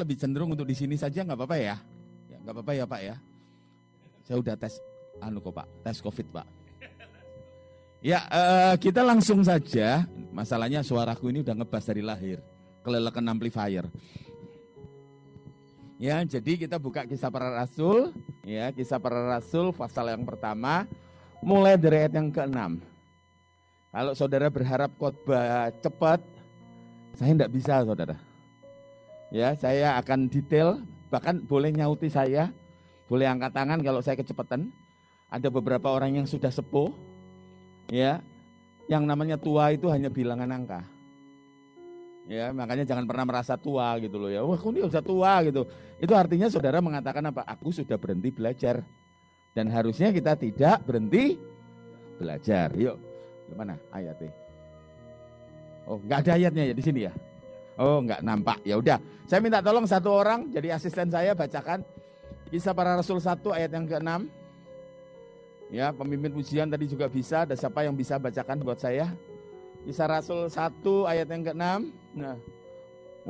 lebih cenderung untuk di sini saja nggak apa-apa ya? Ya nggak apa-apa ya Pak ya. Saya udah tes anu kok Pak, tes COVID Pak. Ya eh, kita langsung saja. Masalahnya suaraku ini udah ngebas dari lahir, kelelekan amplifier. Ya, jadi kita buka kisah para rasul, ya, kisah para rasul pasal yang pertama mulai dari ayat yang ke-6. Kalau saudara berharap khotbah cepat, saya tidak bisa, saudara. Ya, saya akan detail, bahkan boleh nyauti saya, boleh angkat tangan kalau saya kecepatan. Ada beberapa orang yang sudah sepuh, ya, yang namanya tua itu hanya bilangan angka. Ya, makanya jangan pernah merasa tua gitu loh ya. Wah, kok dia udah tua gitu. Itu artinya saudara mengatakan apa? Aku sudah berhenti belajar. Dan harusnya kita tidak berhenti belajar. Yuk, mana ayatnya? Oh, nggak ada ayatnya ya di sini ya? Oh, nggak nampak. Ya udah, saya minta tolong satu orang jadi asisten saya bacakan Kisah para Rasul 1 ayat yang ke-6. Ya, pemimpin pujian tadi juga bisa. Ada siapa yang bisa bacakan buat saya? Kisah Rasul 1 ayat yang ke-6. Nah,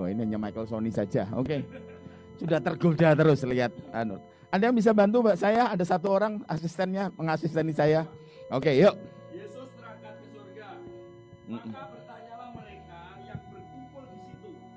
oh ini hanya Michael Sony saja. Oke. Okay. Sudah tergoda terus lihat anu. Ada yang bisa bantu Mbak saya? Ada satu orang asistennya mengasisteni saya. Oke, okay, yuk. Yesus terangkat ke surga. Maka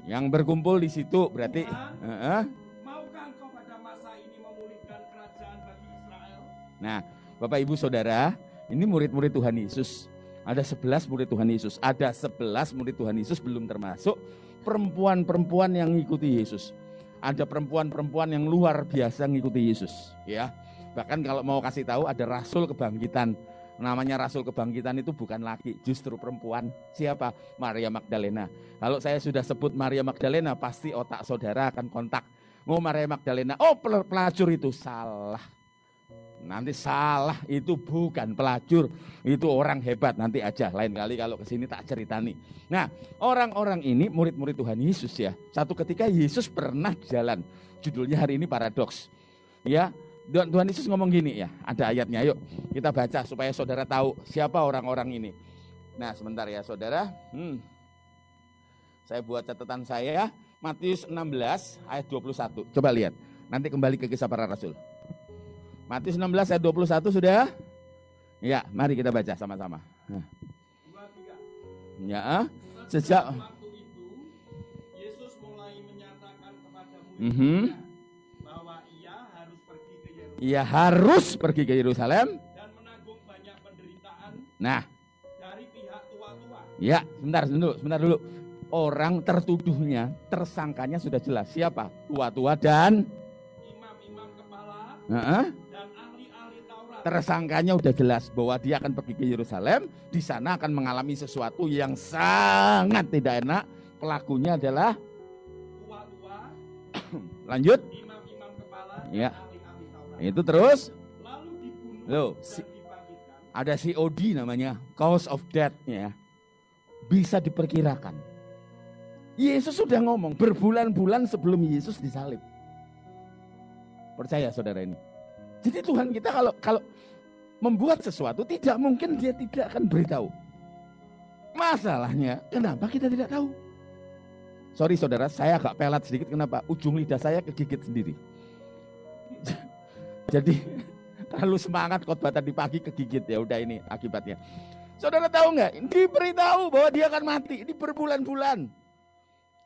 Yang berkumpul di situ berarti Tuhan, uh -uh. maukah engkau pada masa ini memulihkan kerajaan bagi Israel? Nah, Bapak Ibu Saudara, ini murid-murid Tuhan Yesus. Ada 11 murid Tuhan Yesus. Ada 11 murid Tuhan Yesus belum termasuk perempuan-perempuan yang ngikuti Yesus. Ada perempuan-perempuan yang luar biasa ngikuti Yesus, ya. Bahkan kalau mau kasih tahu ada rasul kebangkitan. Namanya rasul kebangkitan itu bukan laki, justru perempuan. Siapa? Maria Magdalena. Kalau saya sudah sebut Maria Magdalena, pasti otak saudara akan kontak. Mau Maria Magdalena, oh pel- pelacur itu salah. Nanti salah itu bukan pelacur, itu orang hebat nanti aja. Lain kali kalau ke sini tak ceritani. Nah orang-orang ini murid-murid Tuhan Yesus ya. Satu ketika Yesus pernah jalan. Judulnya hari ini paradoks. Ya Tuhan Tuhan Yesus ngomong gini ya. Ada ayatnya yuk kita baca supaya saudara tahu siapa orang-orang ini. Nah sebentar ya saudara. Hmm. Saya buat catatan saya ya. Matius 16 ayat 21. Coba lihat. Nanti kembali ke kisah para rasul. Matius 16 ayat 21 sudah? Ya, mari kita baca sama-sama. Nah. Ya, ah. sejak waktu itu, Yesus mulai menyatakan kepada Mhm. murid-muridnya bahwa ia harus pergi ke Yerusalem. dan menanggung banyak penderitaan Nah, dari pihak tua-tua. ya, sebentar dulu, sebentar dulu. Orang tertuduhnya, tersangkanya sudah jelas. Siapa? Tua-tua dan Imam-imam kepala dan ahli-ahli Taurat. tersangkanya udah jelas bahwa dia akan pergi ke Yerusalem, di sana akan mengalami sesuatu yang sangat tidak enak. Pelakunya adalah tua-tua, lanjut, imam-imam kepala Ya. Itu terus Lalu dibunuh Loh, si- ada COD namanya, cause of death ya. Bisa diperkirakan. Yesus sudah ngomong berbulan-bulan sebelum Yesus disalib. Percaya saudara ini. Jadi Tuhan kita kalau kalau membuat sesuatu tidak mungkin dia tidak akan beritahu. Masalahnya kenapa kita tidak tahu? Sorry saudara, saya agak pelat sedikit kenapa? Ujung lidah saya kegigit sendiri. Jadi terlalu semangat khotbah tadi pagi kegigit ya udah ini akibatnya. Saudara tahu nggak? Diberitahu bahwa dia akan mati ini berbulan-bulan.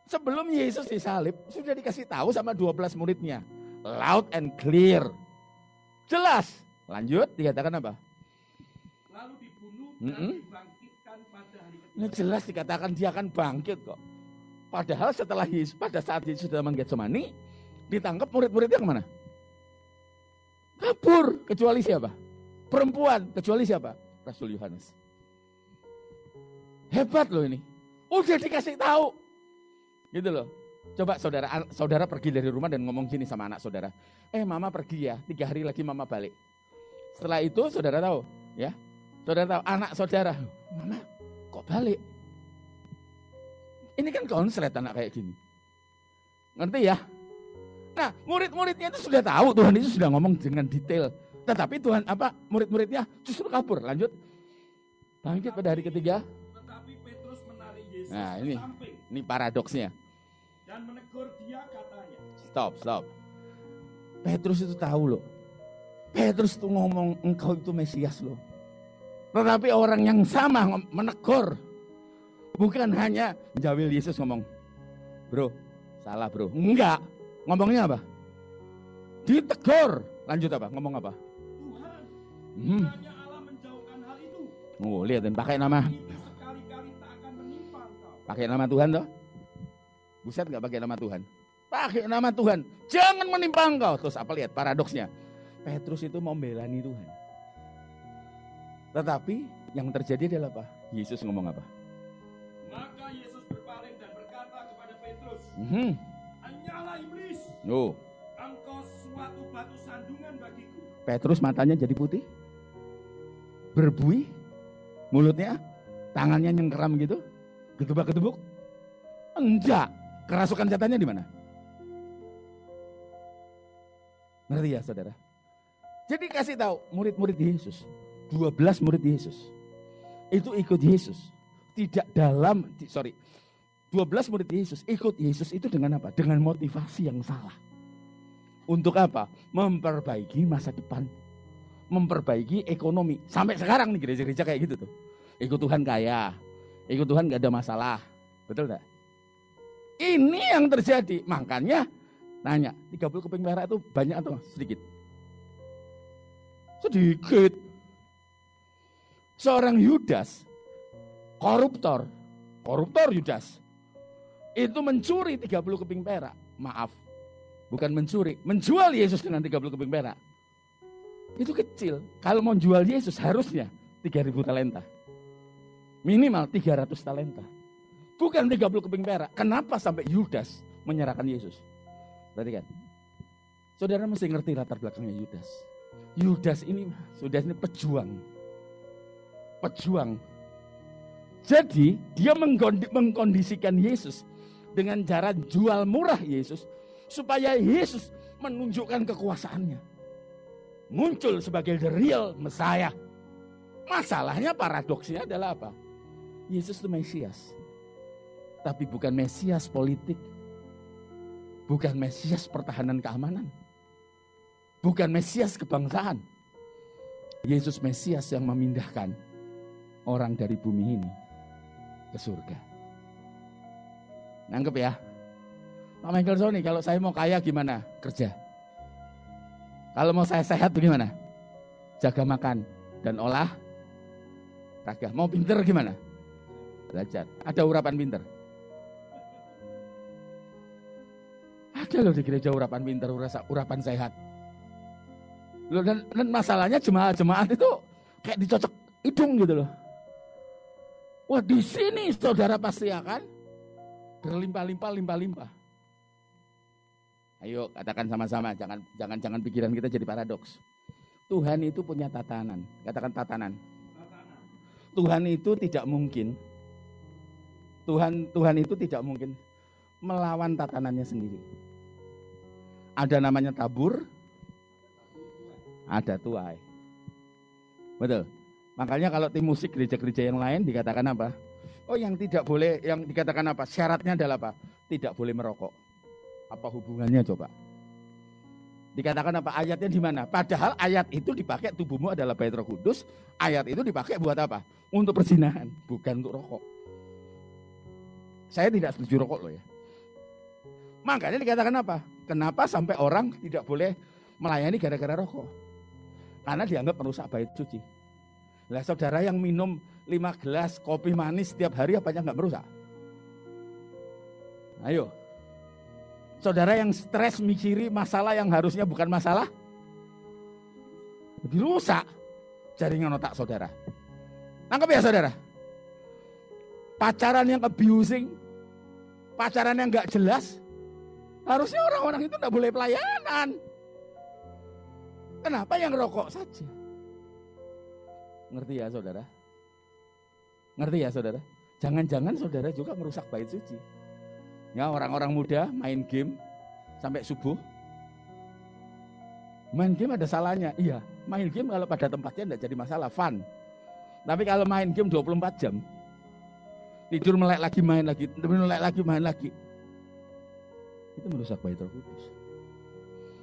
Sebelum Yesus disalib sudah dikasih tahu sama 12 muridnya. Loud and clear. Jelas. Lanjut dikatakan apa? Lalu dibunuh dan dibangkitkan pada hari ketiga. Ini jelas dikatakan dia akan bangkit kok. Padahal setelah Yesus, pada saat Yesus dalam Getsemani, ditangkap murid-muridnya ke mana? Kabur. Kecuali siapa? Perempuan. Kecuali siapa? Rasul Yohanes. Hebat loh ini. Udah dikasih tahu. Gitu loh. Coba saudara saudara pergi dari rumah dan ngomong gini sama anak saudara. Eh mama pergi ya, tiga hari lagi mama balik. Setelah itu saudara tahu, ya. Saudara tahu, anak saudara, mama kok balik? Ini kan konslet anak kayak gini. Ngerti ya? Nah, murid-muridnya itu sudah tahu Tuhan itu sudah ngomong dengan detail. Tetapi Tuhan apa murid-muridnya justru kabur. Lanjut. Bangkit pada hari ketiga. Tetapi Petrus menarik Yesus Nah, ini. samping Ini paradoksnya. dan menegur dia katanya, Stop, stop. Petrus itu tahu loh. Petrus itu ngomong engkau itu Mesias loh. Tetapi orang yang sama menegur. Bukan hanya jawil Yesus ngomong. Bro, salah bro. Enggak. Ngomongnya apa? Ditegur. Lanjut apa? Ngomong apa? Tuhan, Hmm. hanya Allah menjauhkan hal itu. Oh, lihatin pakai nama pakai nama Tuhan toh? Buset nggak pakai nama Tuhan? Pakai nama Tuhan. Jangan menimpa engkau. Terus apa lihat paradoksnya? Petrus itu membelani Tuhan. Tetapi yang terjadi adalah apa? Yesus ngomong apa? Maka Yesus berpaling dan berkata kepada Petrus, iblis, Oh, engkau suatu batu sandungan bagiku. Petrus matanya jadi putih. Berbuih. Mulutnya, tangannya nyengkeram gitu. Gedebak-gedebuk. Enggak. Kerasukan setannya di mana? Ngerti ya saudara? Jadi kasih tahu murid-murid Yesus. 12 murid Yesus. Itu ikut Yesus. Tidak dalam, sorry. 12 murid Yesus ikut Yesus itu dengan apa? Dengan motivasi yang salah. Untuk apa? Memperbaiki masa depan. Memperbaiki ekonomi. Sampai sekarang nih gereja-gereja kayak gitu tuh. Ikut Tuhan kaya. Ikut Tuhan gak ada masalah. Betul gak? Ini yang terjadi. Makanya nanya, 30 keping perak itu banyak atau sedikit? Sedikit. Seorang Yudas, koruptor, koruptor Yudas, itu mencuri 30 keping perak. Maaf, bukan mencuri, menjual Yesus dengan 30 keping perak. Itu kecil. Kalau mau jual Yesus harusnya 3000 talenta. Minimal 300 talenta. Bukan 30 keping perak. Kenapa sampai Yudas menyerahkan Yesus? Berarti kan? Saudara mesti ngerti latar belakangnya Yudas. Yudas ini, Yudas ini pejuang. Pejuang. Jadi dia mengkondi- mengkondisikan Yesus dengan cara jual murah Yesus supaya Yesus menunjukkan kekuasaannya. Muncul sebagai the real Messiah. Masalahnya paradoksnya adalah apa? Yesus itu Mesias. Tapi bukan Mesias politik. Bukan Mesias pertahanan keamanan. Bukan Mesias kebangsaan. Yesus Mesias yang memindahkan orang dari bumi ini ke surga. Nangkep ya? Pak Michael Sony, kalau saya mau kaya gimana? Kerja. Kalau mau saya sehat bagaimana? Jaga makan dan olah raga. Mau pinter gimana? Belajar. Ada urapan pinter. Ada loh di gereja urapan pinter, urapan sehat. Loh, dan, dan masalahnya jemaat-jemaat itu kayak dicocok hidung gitu loh. Wah di sini saudara pasti akan berlimpah-limpah, limpah-limpah. Ayo katakan sama-sama, jangan jangan jangan pikiran kita jadi paradoks. Tuhan itu punya tatanan, katakan tatanan. Tuhan itu tidak mungkin. Tuhan Tuhan itu tidak mungkin melawan tatanannya sendiri. Ada namanya tabur, ada tuai. Betul. Makanya kalau tim musik gereja-gereja yang lain dikatakan apa? Oh yang tidak boleh, yang dikatakan apa? Syaratnya adalah apa? Tidak boleh merokok. Apa hubungannya coba? Dikatakan apa? Ayatnya di mana? Padahal ayat itu dipakai tubuhmu adalah bait roh kudus. Ayat itu dipakai buat apa? Untuk perzinahan, bukan untuk rokok. Saya tidak setuju rokok loh ya. Makanya dikatakan apa? Kenapa sampai orang tidak boleh melayani gara-gara rokok? Karena dianggap merusak bait suci. Lah saudara yang minum 5 gelas kopi manis setiap hari apanya nggak merusak? Ayo. Saudara yang stres mikiri masalah yang harusnya bukan masalah. Jadi rusak jaringan otak saudara. Nangkep ya saudara? Pacaran yang abusing, pacaran yang nggak jelas, harusnya orang-orang itu nggak boleh pelayanan. Kenapa yang rokok saja? Ngerti ya saudara? Ngerti ya saudara? Jangan-jangan saudara juga merusak bait suci. Ya orang-orang muda main game sampai subuh. Main game ada salahnya. Iya, main game kalau pada tempatnya tidak jadi masalah, fun. Tapi kalau main game 24 jam, tidur melek lagi main lagi, tidur melek lagi main lagi. Itu merusak bait Roh Kudus.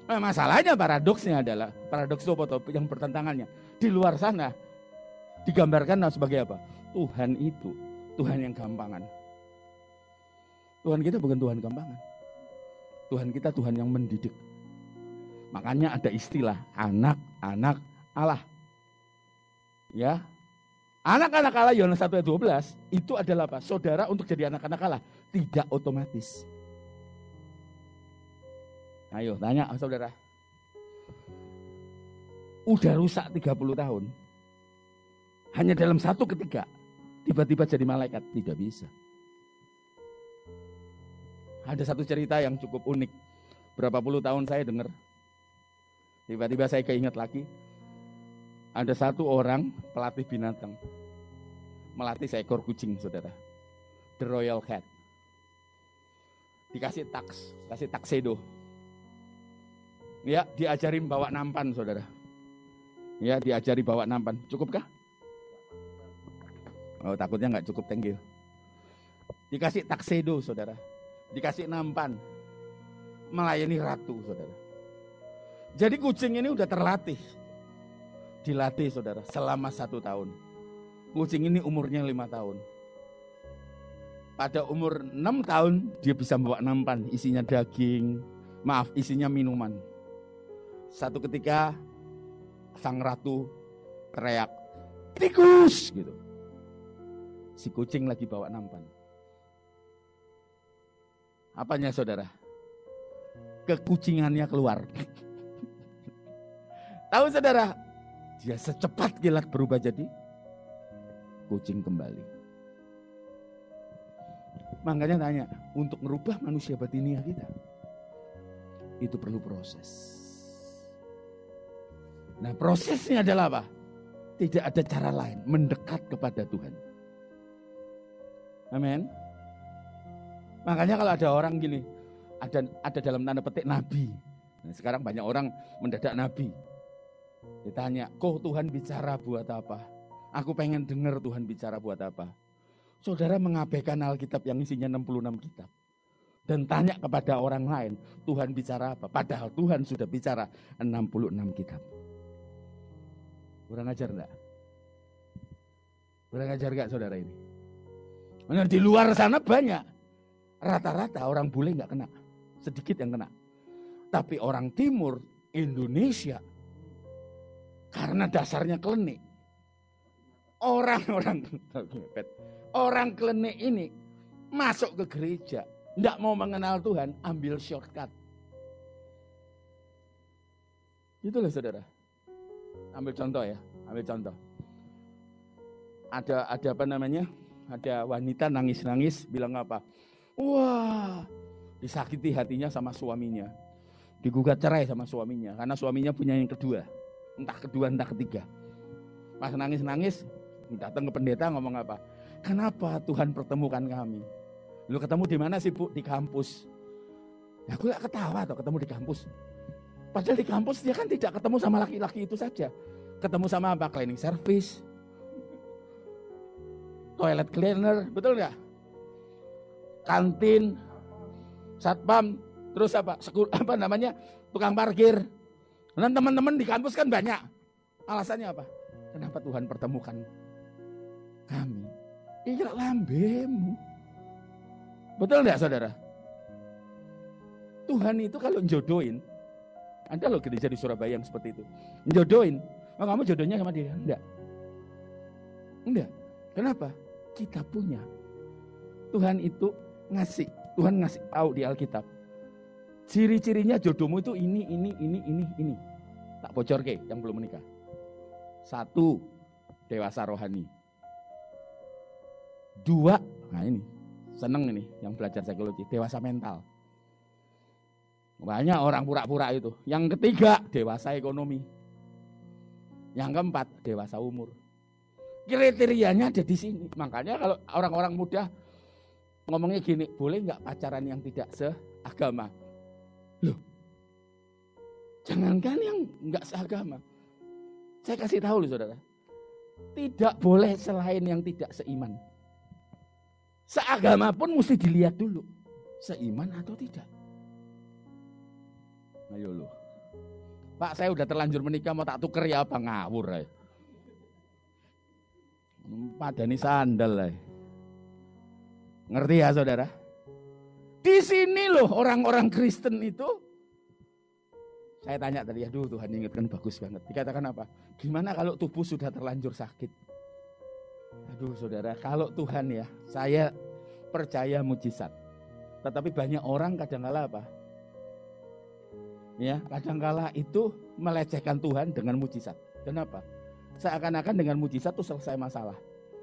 Nah, masalahnya paradoksnya adalah paradoks itu apa yang bertentangannya. Di luar sana digambarkan sebagai apa? Tuhan itu Tuhan yang gampangan. Tuhan kita bukan Tuhan gampangan. Tuhan kita Tuhan yang mendidik. Makanya ada istilah anak-anak Allah. Ya. Anak-anak Allah Yohanes 1 ayat 12 itu adalah apa? Saudara untuk jadi anak-anak Allah tidak otomatis. Ayo tanya saudara. Udah rusak 30 tahun. Hanya dalam satu ketika tiba-tiba jadi malaikat. Tidak bisa. Ada satu cerita yang cukup unik. Berapa puluh tahun saya dengar. Tiba-tiba saya keinget lagi. Ada satu orang pelatih binatang. Melatih seekor kucing, saudara. The Royal Cat. Dikasih taks, kasih taksedo. Ya, diajarin bawa nampan, saudara. Ya, diajari bawa nampan. Cukupkah? Oh takutnya nggak cukup tenggil. Dikasih taksedo saudara. Dikasih nampan. Melayani ratu saudara. Jadi kucing ini udah terlatih. Dilatih saudara selama satu tahun. Kucing ini umurnya lima tahun. Pada umur enam tahun dia bisa bawa nampan. Isinya daging. Maaf isinya minuman. Satu ketika sang ratu teriak. Tikus gitu Si kucing lagi bawa nampan. Apanya saudara? Kekucingannya keluar. Tahu saudara? Dia secepat kilat berubah jadi kucing kembali. Makanya tanya, untuk merubah manusia batiniah kita, itu perlu proses. Nah prosesnya adalah apa? Tidak ada cara lain, mendekat kepada Tuhan. Amin. Makanya kalau ada orang gini, ada ada dalam tanda petik nabi. Nah, sekarang banyak orang mendadak nabi. Ditanya, kok Tuhan bicara buat apa? Aku pengen dengar Tuhan bicara buat apa. Saudara mengabaikan Alkitab yang isinya 66 kitab. Dan tanya kepada orang lain, Tuhan bicara apa? Padahal Tuhan sudah bicara 66 kitab. Kurang ajar enggak? Kurang ajar enggak saudara ini? Nah, di luar sana banyak. Rata-rata orang bule nggak kena. Sedikit yang kena. Tapi orang timur, Indonesia, karena dasarnya klenik. Orang-orang orang klenik ini masuk ke gereja, tidak mau mengenal Tuhan, ambil shortcut. Itulah saudara. Ambil contoh ya, ambil contoh. Ada ada apa namanya? Ada wanita nangis-nangis bilang apa? Wah, disakiti hatinya sama suaminya. Digugat cerai sama suaminya karena suaminya punya yang kedua. Entah kedua entah ketiga. Pas nangis-nangis datang ke pendeta ngomong apa? Kenapa Tuhan pertemukan kami? Lu ketemu di mana sih Bu? Di kampus. Ya aku gak ketawa tuh ketemu di kampus. Padahal di kampus dia kan tidak ketemu sama laki-laki itu saja. Ketemu sama apa? Cleaning service, toilet cleaner, betul nggak? Kantin, satpam, terus apa? Sekul, apa namanya? Tukang parkir. Dan teman-teman di kampus kan banyak. Alasannya apa? Kenapa Tuhan pertemukan kami? Iya lambemu. Betul nggak saudara? Tuhan itu kalau jodohin, ada loh gereja di Surabaya yang seperti itu. Jodohin, oh, kamu jodohnya sama dia? Enggak. Enggak. Kenapa? Kita punya. Tuhan itu ngasih, Tuhan ngasih tahu di Alkitab. Ciri-cirinya jodohmu itu ini, ini, ini, ini, ini. Tak bocor ke yang belum menikah. Satu, dewasa rohani. Dua, nah ini, seneng ini yang belajar psikologi, dewasa mental. Banyak orang pura-pura itu. Yang ketiga, dewasa ekonomi. Yang keempat, dewasa umur. Kriterianya ada di sini. Makanya kalau orang-orang muda ngomongnya gini, boleh nggak pacaran yang tidak seagama? Loh, jangankan yang nggak seagama. Saya kasih tahu loh saudara, tidak boleh selain yang tidak seiman. Seagama pun mesti dilihat dulu, seiman atau tidak. Ayo lu. Pak, saya udah terlanjur menikah mau tak tuker ya apa ngawur ya. Padani sandal lah. Ngerti ya saudara? Di sini loh orang-orang Kristen itu. Saya tanya tadi, aduh Tuhan ingatkan bagus banget. Dikatakan apa? Gimana kalau tubuh sudah terlanjur sakit? Aduh saudara, kalau Tuhan ya, saya percaya mujizat. Tetapi banyak orang kadang-kala apa? Ya, kadang-kala itu melecehkan Tuhan dengan mujizat. Kenapa? Seakan-akan dengan mujizat itu selesai masalah.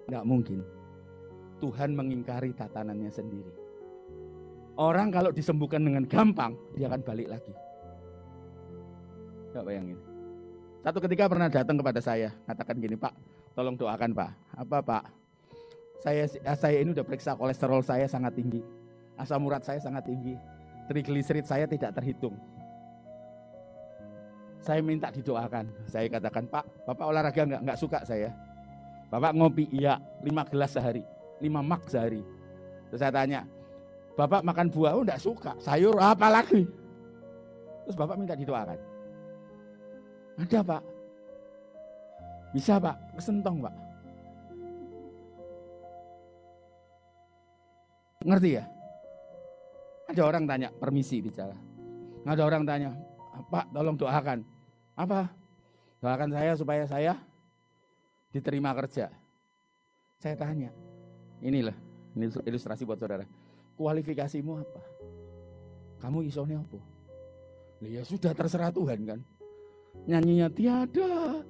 Nggak mungkin. Tuhan mengingkari tatanannya sendiri. Orang kalau disembuhkan dengan gampang, dia akan balik lagi. Gak bayangin. Satu ketika pernah datang kepada saya, katakan gini, Pak, tolong doakan Pak. Apa Pak? Saya saya ini udah periksa kolesterol saya sangat tinggi. Asam urat saya sangat tinggi. Trigliserid saya tidak terhitung. Saya minta didoakan. Saya katakan, Pak, Bapak olahraga nggak? Nggak suka saya. Bapak ngopi? Iya, lima gelas sehari. lima mak sehari. Terus saya tanya, Bapak makan buah? Oh, enggak suka. Sayur apa lagi? Terus Bapak minta didoakan. Ada Pak. Bisa Pak, kesentong Pak. Ngerti ya? Ada orang tanya, permisi bicara. Ada orang tanya, Pak tolong doakan. Apa? Doakan saya supaya saya diterima kerja. Saya tanya, inilah ini ilustrasi buat saudara. Kualifikasimu apa? Kamu isone apa? Ya sudah terserah Tuhan kan. Nyanyinya tiada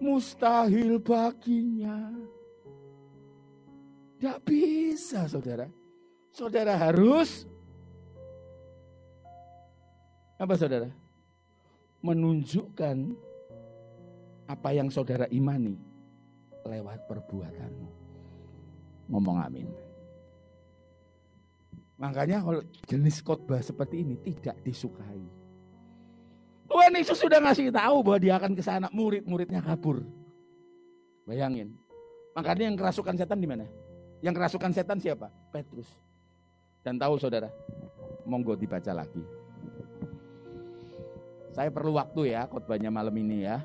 mustahil baginya. Tidak bisa saudara. Saudara harus apa saudara? Menunjukkan apa yang saudara imani lewat perbuatanmu. Ngomong amin. Makanya kalau jenis khotbah seperti ini tidak disukai. Tuhan Yesus sudah ngasih tahu bahwa dia akan ke sana, murid-muridnya kabur. Bayangin. Makanya yang kerasukan setan di mana? Yang kerasukan setan siapa? Petrus. Dan tahu saudara, monggo dibaca lagi. Saya perlu waktu ya khotbahnya malam ini ya.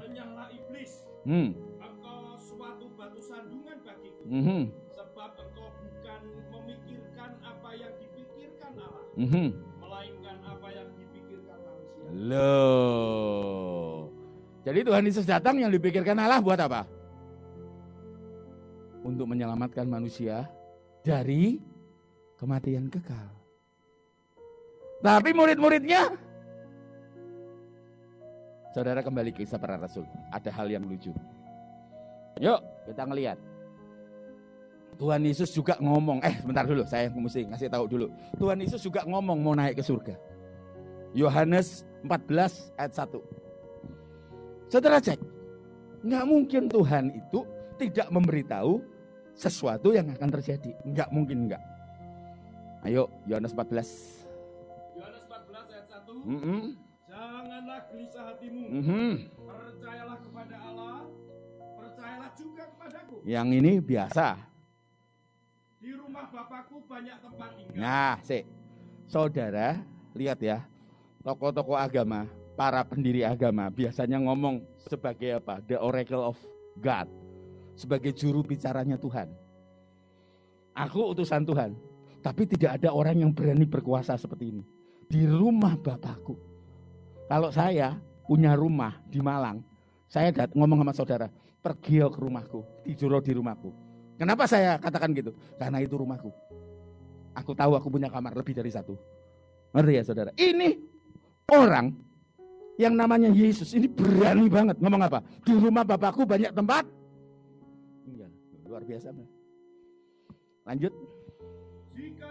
Renyahlah iblis. Hmm. Engkau suatu batu sandungan bagiku. Mhm. Sebab engkau bukan memikirkan apa yang dipikirkan Allah. Mhm. Melainkan apa yang dipikirkan manusia. Loh. Jadi Tuhan Yesus datang yang dipikirkan Allah buat apa? Untuk menyelamatkan manusia dari kematian kekal. Tapi murid-muridnya Saudara kembali ke kisah para rasul. Ada hal yang lucu. Yuk, kita ngelihat. Tuhan Yesus juga ngomong, eh sebentar dulu, saya mesti ngasih tahu dulu. Tuhan Yesus juga ngomong mau naik ke surga. Yohanes 14 ayat 1. Saudara cek, nggak mungkin Tuhan itu tidak memberitahu sesuatu yang akan terjadi. Nggak mungkin nggak. Ayo, Yohanes 14. Yohanes 14 ayat 1. Mm-mm, Janganlah gelisah hatimu. mhm. Percayalah kepada Allah. Percayalah juga kepadaku. Yang ini biasa. Di rumah Bapakku banyak tempat tinggal. Nah, sih. Saudara, lihat ya. Tokoh-tokoh agama, para pendiri agama biasanya ngomong sebagai apa? The oracle of God. Sebagai juru bicaranya Tuhan. Aku utusan Tuhan. Tapi tidak ada orang yang berani berkuasa seperti ini. Di rumah Bapakku. Kalau saya punya rumah di Malang, saya dat ngomong sama saudara, pergi ke rumahku, tidur di rumahku. Kenapa saya katakan gitu? Karena itu rumahku. Aku tahu aku punya kamar lebih dari satu. Ngerti ya saudara? Ini orang yang namanya Yesus ini berani banget ngomong apa? Di rumah Bapakku banyak tempat. Iya, luar biasa. Lanjut. Jika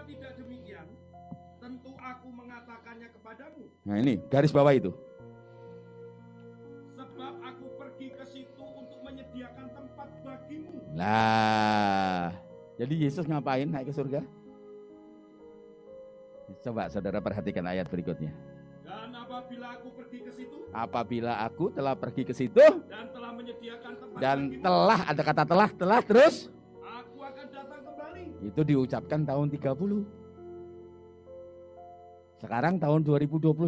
kepadamu. Nah ini garis bawah itu. Sebab aku pergi ke situ untuk menyediakan tempat bagimu. Lah, jadi Yesus ngapain naik ke surga? Coba saudara perhatikan ayat berikutnya. Dan apabila aku pergi ke situ Apabila aku telah pergi ke situ dan telah menyediakan tempat dan bagimu, telah ada kata telah telah terus aku akan datang kembali. itu diucapkan tahun 30. Sekarang tahun 2021.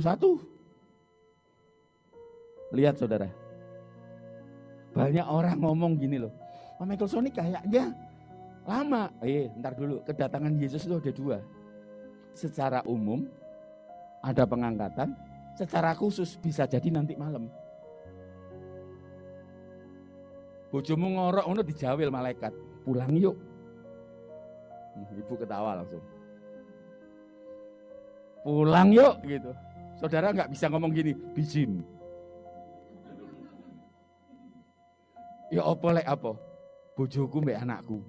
Lihat saudara. Banyak orang ngomong gini loh. Pak Michael Sony kayaknya lama. Eh, ntar dulu. Kedatangan Yesus itu ada dua. Secara umum, ada pengangkatan. Secara khusus, bisa jadi nanti malam. Bojomu ngorok, ono dijawil malaikat. Pulang yuk. Hmm, Ibu ketawa langsung. Pulang yuk gitu. Saudara nggak bisa ngomong gini, bijim. Ya apa lek apa? Bojoku mbek anakku.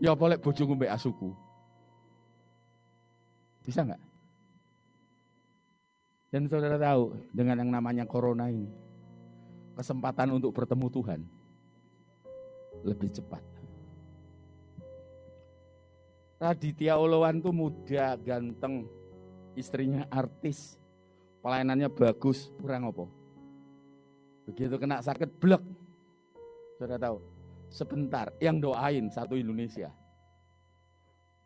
Ya apa lek bojoku mbek asuku. Bisa nggak? Dan saudara tahu dengan yang namanya corona ini, kesempatan untuk bertemu Tuhan lebih cepat. Raditya Olowan tuh muda, ganteng, istrinya artis, pelayanannya bagus, kurang apa? Begitu kena sakit, blek. Saudara tahu, sebentar yang doain satu Indonesia.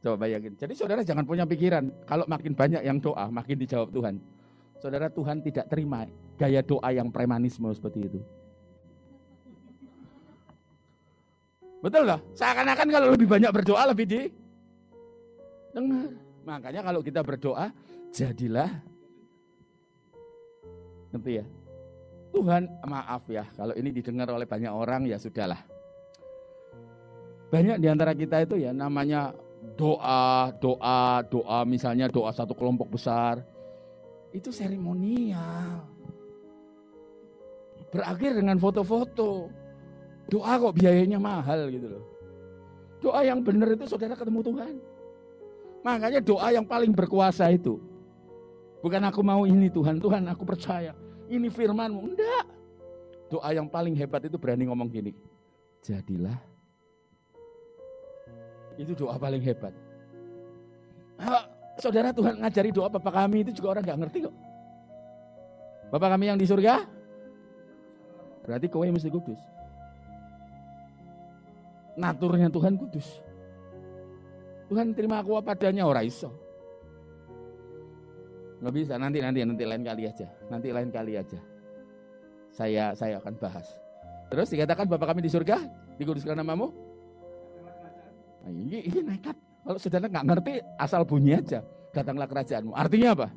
Coba bayangin. Jadi saudara jangan punya pikiran, kalau makin banyak yang doa, makin dijawab Tuhan. Saudara Tuhan tidak terima gaya doa yang premanisme seperti itu. Betul loh, seakan-akan kalau lebih banyak berdoa lebih di dengar. Makanya kalau kita berdoa, jadilah ngerti ya? Tuhan maaf ya, kalau ini didengar oleh banyak orang ya sudahlah. Banyak di antara kita itu ya namanya doa, doa, doa misalnya doa satu kelompok besar. Itu seremonial. Berakhir dengan foto-foto. Doa kok biayanya mahal gitu loh. Doa yang benar itu saudara ketemu Tuhan. Makanya doa yang paling berkuasa itu. Bukan aku mau ini Tuhan, Tuhan aku percaya. Ini firmanmu. Enggak. Doa yang paling hebat itu berani ngomong gini. Jadilah. Itu doa paling hebat. Ah, saudara Tuhan ngajari doa Bapak kami itu juga orang nggak ngerti kok. Bapak kami yang di surga, berarti kowe mesti kudus. Naturnya Tuhan kudus. Tuhan terima aku apa adanya ora iso. Nggak bisa, nanti nanti nanti lain kali aja. Nanti lain kali aja. Saya saya akan bahas. Terus dikatakan Bapak kami di surga, dikuduskan namamu. Nah, ini, ini nekat. Kalau saudara nggak ngerti, asal bunyi aja. Datanglah kerajaanmu. Artinya apa?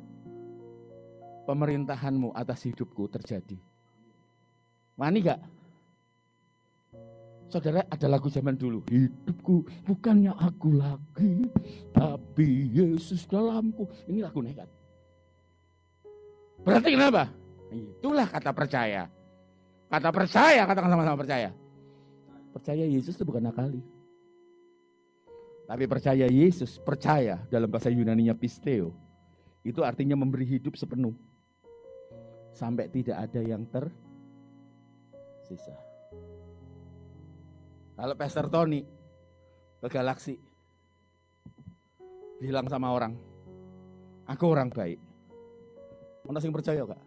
Pemerintahanmu atas hidupku terjadi. Wani gak? Saudara ada lagu zaman dulu. Hidupku bukannya aku lagi, tapi Yesus dalamku. Ini lagu nekat. Berarti kenapa? Itulah kata percaya. Kata percaya, katakan sama-sama percaya. Percaya Yesus itu bukan akali. Tapi percaya Yesus, percaya dalam bahasa Yunaninya pisteo. Itu artinya memberi hidup sepenuh. Sampai tidak ada yang tersisa. Kalau Pastor Tony ke Galaksi bilang sama orang, aku orang baik. Ono sing percaya kak?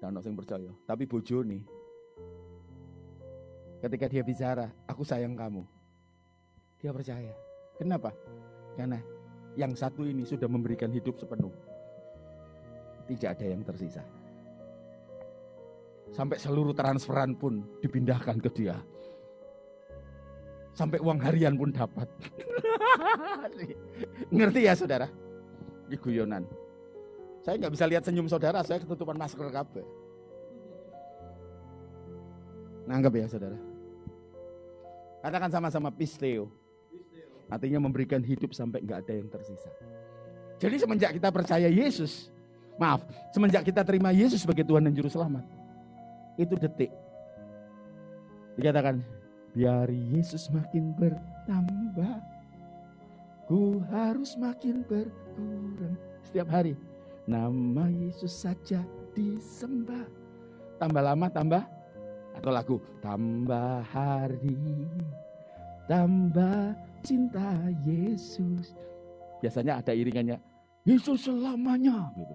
Dan ono sing percaya. Tapi bojo nih, ketika dia bicara, aku sayang kamu. Dia percaya. Kenapa? Karena yang satu ini sudah memberikan hidup sepenuh. Tidak ada yang tersisa. Sampai seluruh transferan pun dipindahkan ke dia. Sampai uang harian pun dapat. Ngerti ya saudara? Ini guyonan. Saya nggak bisa lihat senyum saudara, saya ketutupan masker kabeh. Nanggap ya saudara. Katakan sama-sama pisteo. Artinya memberikan hidup sampai nggak ada yang tersisa. Jadi semenjak kita percaya Yesus, maaf, semenjak kita terima Yesus sebagai Tuhan dan Juru Selamat, itu detik. Dikatakan, biar Yesus makin bertambah, ku harus makin berkurang. Setiap hari, nama Yesus saja disembah. Tambah lama, tambah? Atau lagu tambah hari tambah cinta Yesus. Biasanya ada iringannya Yesus selamanya. Gitu.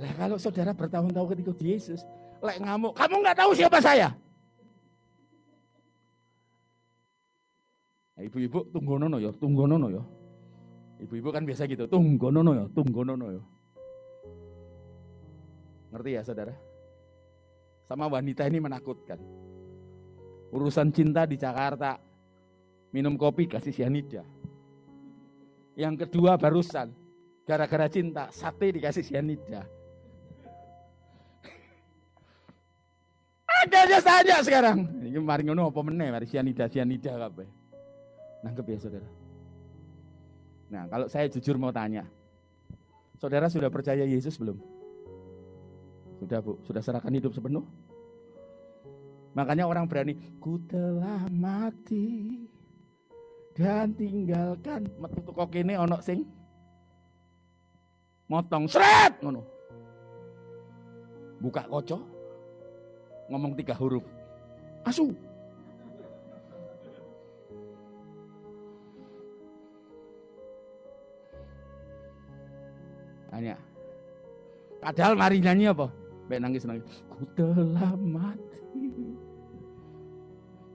Lah kalau saudara bertahun-tahun ketika di Yesus lek ngamuk kamu nggak tahu siapa saya? Nah, ibu-ibu tunggu nono ya tunggu nono ya Ibu-ibu kan biasa gitu, tunggonono ya, tunggonono ya. Ngerti ya saudara? Sama wanita ini menakutkan. Urusan cinta di Jakarta, minum kopi kasih sianida. Yang kedua barusan, gara-gara cinta, sate dikasih sianida. Ada saja sekarang. Ini mari ngono apa meneh, mari sianida sianida kabeh. Nangkep ya saudara. Nah, kalau saya jujur mau tanya, saudara sudah percaya Yesus belum? Sudah bu, sudah serahkan hidup sepenuh? Makanya orang berani, ku telah mati dan tinggalkan metu kok ini onok sing motong seret ngono. Buka koco, ngomong tiga huruf. Asu. Tanya. Padahal mari nyanyi apa? Baik nangis nangis. Ku telah mati.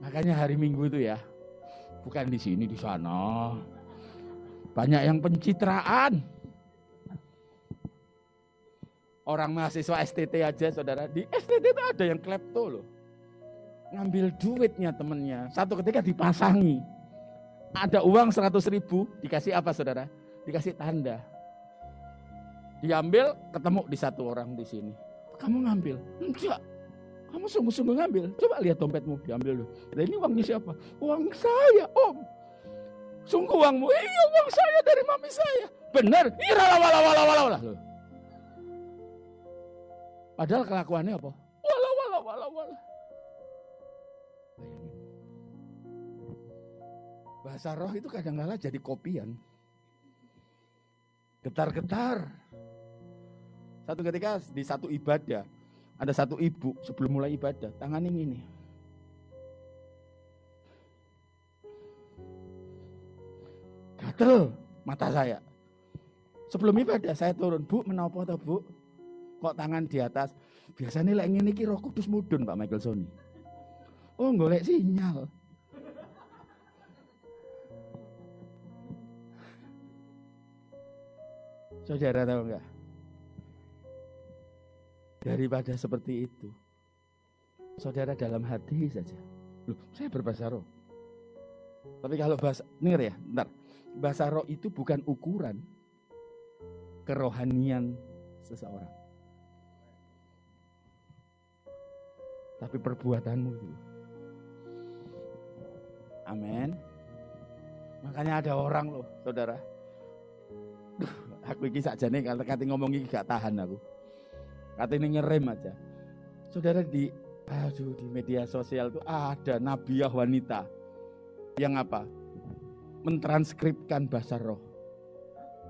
Makanya hari Minggu itu ya, bukan di sini di sana. Banyak yang pencitraan. Orang mahasiswa STT aja saudara, di STT itu ada yang klepto loh. Ngambil duitnya temennya, satu ketika dipasangi. Ada uang 100 ribu, dikasih apa saudara? Dikasih tanda. Diambil, ketemu di satu orang di sini. Kamu ngambil? Enggak. Kamu sungguh-sungguh ngambil. Coba lihat dompetmu, diambil dulu. Nah, ini uangnya siapa? Uang saya, Om. Sungguh uangmu? Iya, uang saya dari mami saya. Benar? Iya, wala wala wala wala. Padahal kelakuannya apa? Wala wala wala wala. Bahasa roh itu kadang-kala jadi kopian. Getar-getar. Satu ketika di satu ibadah, ada satu ibu sebelum mulai ibadah, tangan ini nih. Gatel mata saya. Sebelum ibadah saya turun, Bu, menapa atau Bu? Kok tangan di atas? Biasanya lek ngene iki Roh Kudus mudun, Pak Michael Sony. Oh, golek sinyal. Saudara tahu enggak? Daripada seperti itu. Saudara dalam hati saja. Loh, saya berbahasa roh. Tapi kalau bahasa, denger ya, bentar. Bahasa roh itu bukan ukuran kerohanian seseorang. Tapi perbuatanmu itu. Amin. Makanya ada orang loh, saudara. Aku iki sakjane kate ngomong iki gak tahan aku. Katanya ngerem aja. Saudara di aduh di media sosial tuh ada nabiah wanita yang apa? Mentranskripkan bahasa roh.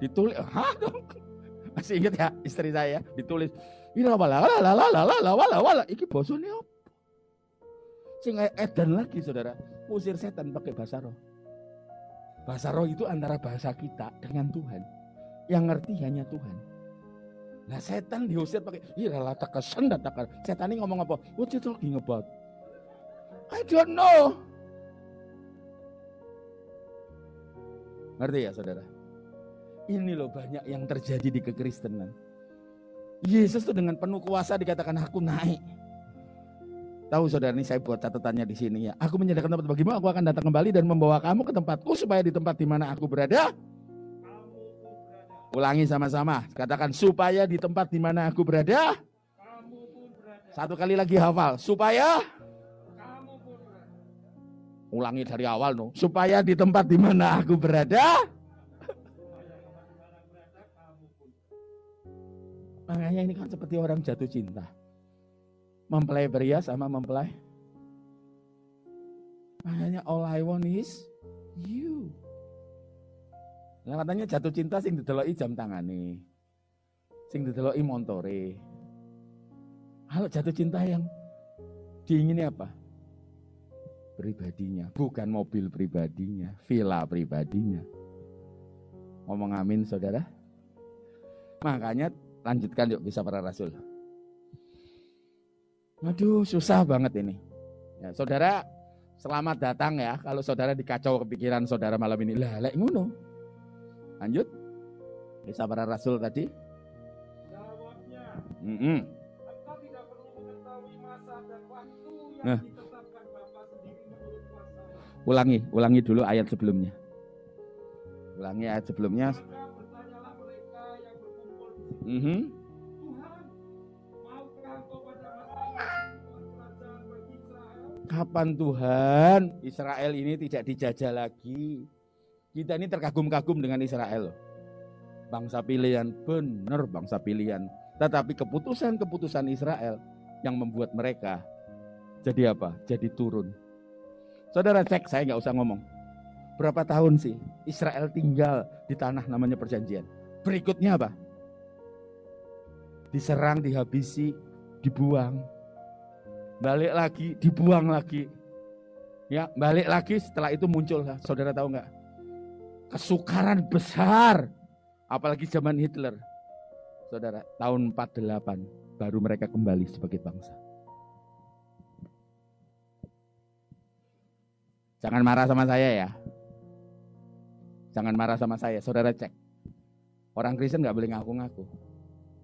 Ditulis, hah? Masih ingat ya istri saya ditulis, Ila wala wala wala wala wala wala iki bosone apa? Sing edan lagi saudara, usir setan pakai bahasa roh. Bahasa roh itu antara bahasa kita dengan Tuhan. Yang ngerti hanya Tuhan. Nah setan diusir pakai ira lataka sendataka. Setan ini ngomong apa? What you talking about? I don't know. Ngerti ya saudara? Ini loh banyak yang terjadi di kekristenan. Yesus tuh dengan penuh kuasa dikatakan aku naik. Tahu saudara ini saya buat catatannya di sini ya. Aku menyediakan tempat bagimu, aku akan datang kembali dan membawa kamu ke tempatku supaya di tempat di mana aku berada, Ulangi sama-sama. Katakan supaya di tempat di mana aku berada. Satu kali lagi hafal. Supaya Ulangi dari awal no. Supaya di tempat di mana aku berada. Makanya ini kan seperti orang jatuh cinta. Mempelai pria sama mempelai. Makanya all I want is you. Nah katanya jatuh cinta sing dideloki jam tangane. Sing dideloki montore. Kalau jatuh cinta yang diingini apa? Pribadinya, bukan mobil pribadinya, villa pribadinya. Ngomong amin saudara. Makanya lanjutkan yuk bisa para rasul. Aduh susah banget ini. Ya, saudara selamat datang ya. Kalau saudara dikacau kepikiran saudara malam ini. Lah lek ngono. Lanjut. Kisah para rasul tadi. Jawabnya, Mm-mm. engkau tidak perlu mengetahui masa dan waktu yang Nah. ditetapkan Bapa sendiri menurut kuasa. Ulangi, ulangi dulu ayat sebelumnya. Ulangi ayat sebelumnya. Maka bertanyalah mereka yang berkumpul di situ. Tuhan, maukah engkau pada masa ini membuat kerajaan bagi Israel? Kapan Tuhan Israel ini tidak dijajah lagi? Kita ini terkagum-kagum dengan Israel. Bangsa pilihan, benar bangsa pilihan. Tetapi keputusan-keputusan Israel yang membuat mereka jadi apa? Jadi turun. Saudara cek, saya nggak usah ngomong. Berapa tahun sih Israel tinggal di tanah namanya perjanjian? Berikutnya apa? Diserang, dihabisi, dibuang. Balik lagi, dibuang lagi. Ya, balik lagi setelah itu muncul, saudara tahu nggak? Kesukaran besar, apalagi zaman Hitler. Saudara, tahun 48 baru mereka kembali sebagai bangsa. Jangan marah sama saya ya. Jangan marah sama saya, saudara cek. Orang Kristen nggak boleh ngaku-ngaku.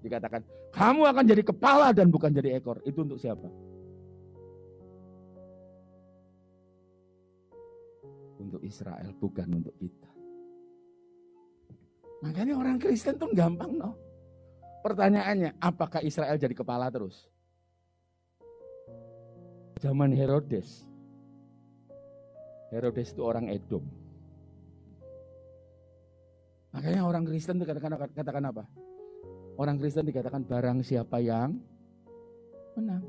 Dikatakan, kamu akan jadi kepala dan bukan jadi ekor. Itu untuk siapa? Untuk Israel, bukan untuk kita. Makanya orang Kristen tuh gampang no. Pertanyaannya, apakah Israel jadi kepala terus? Zaman Herodes. Herodes itu orang Edom. Makanya orang Kristen dikatakan katakan apa? Orang Kristen dikatakan barang siapa yang menang.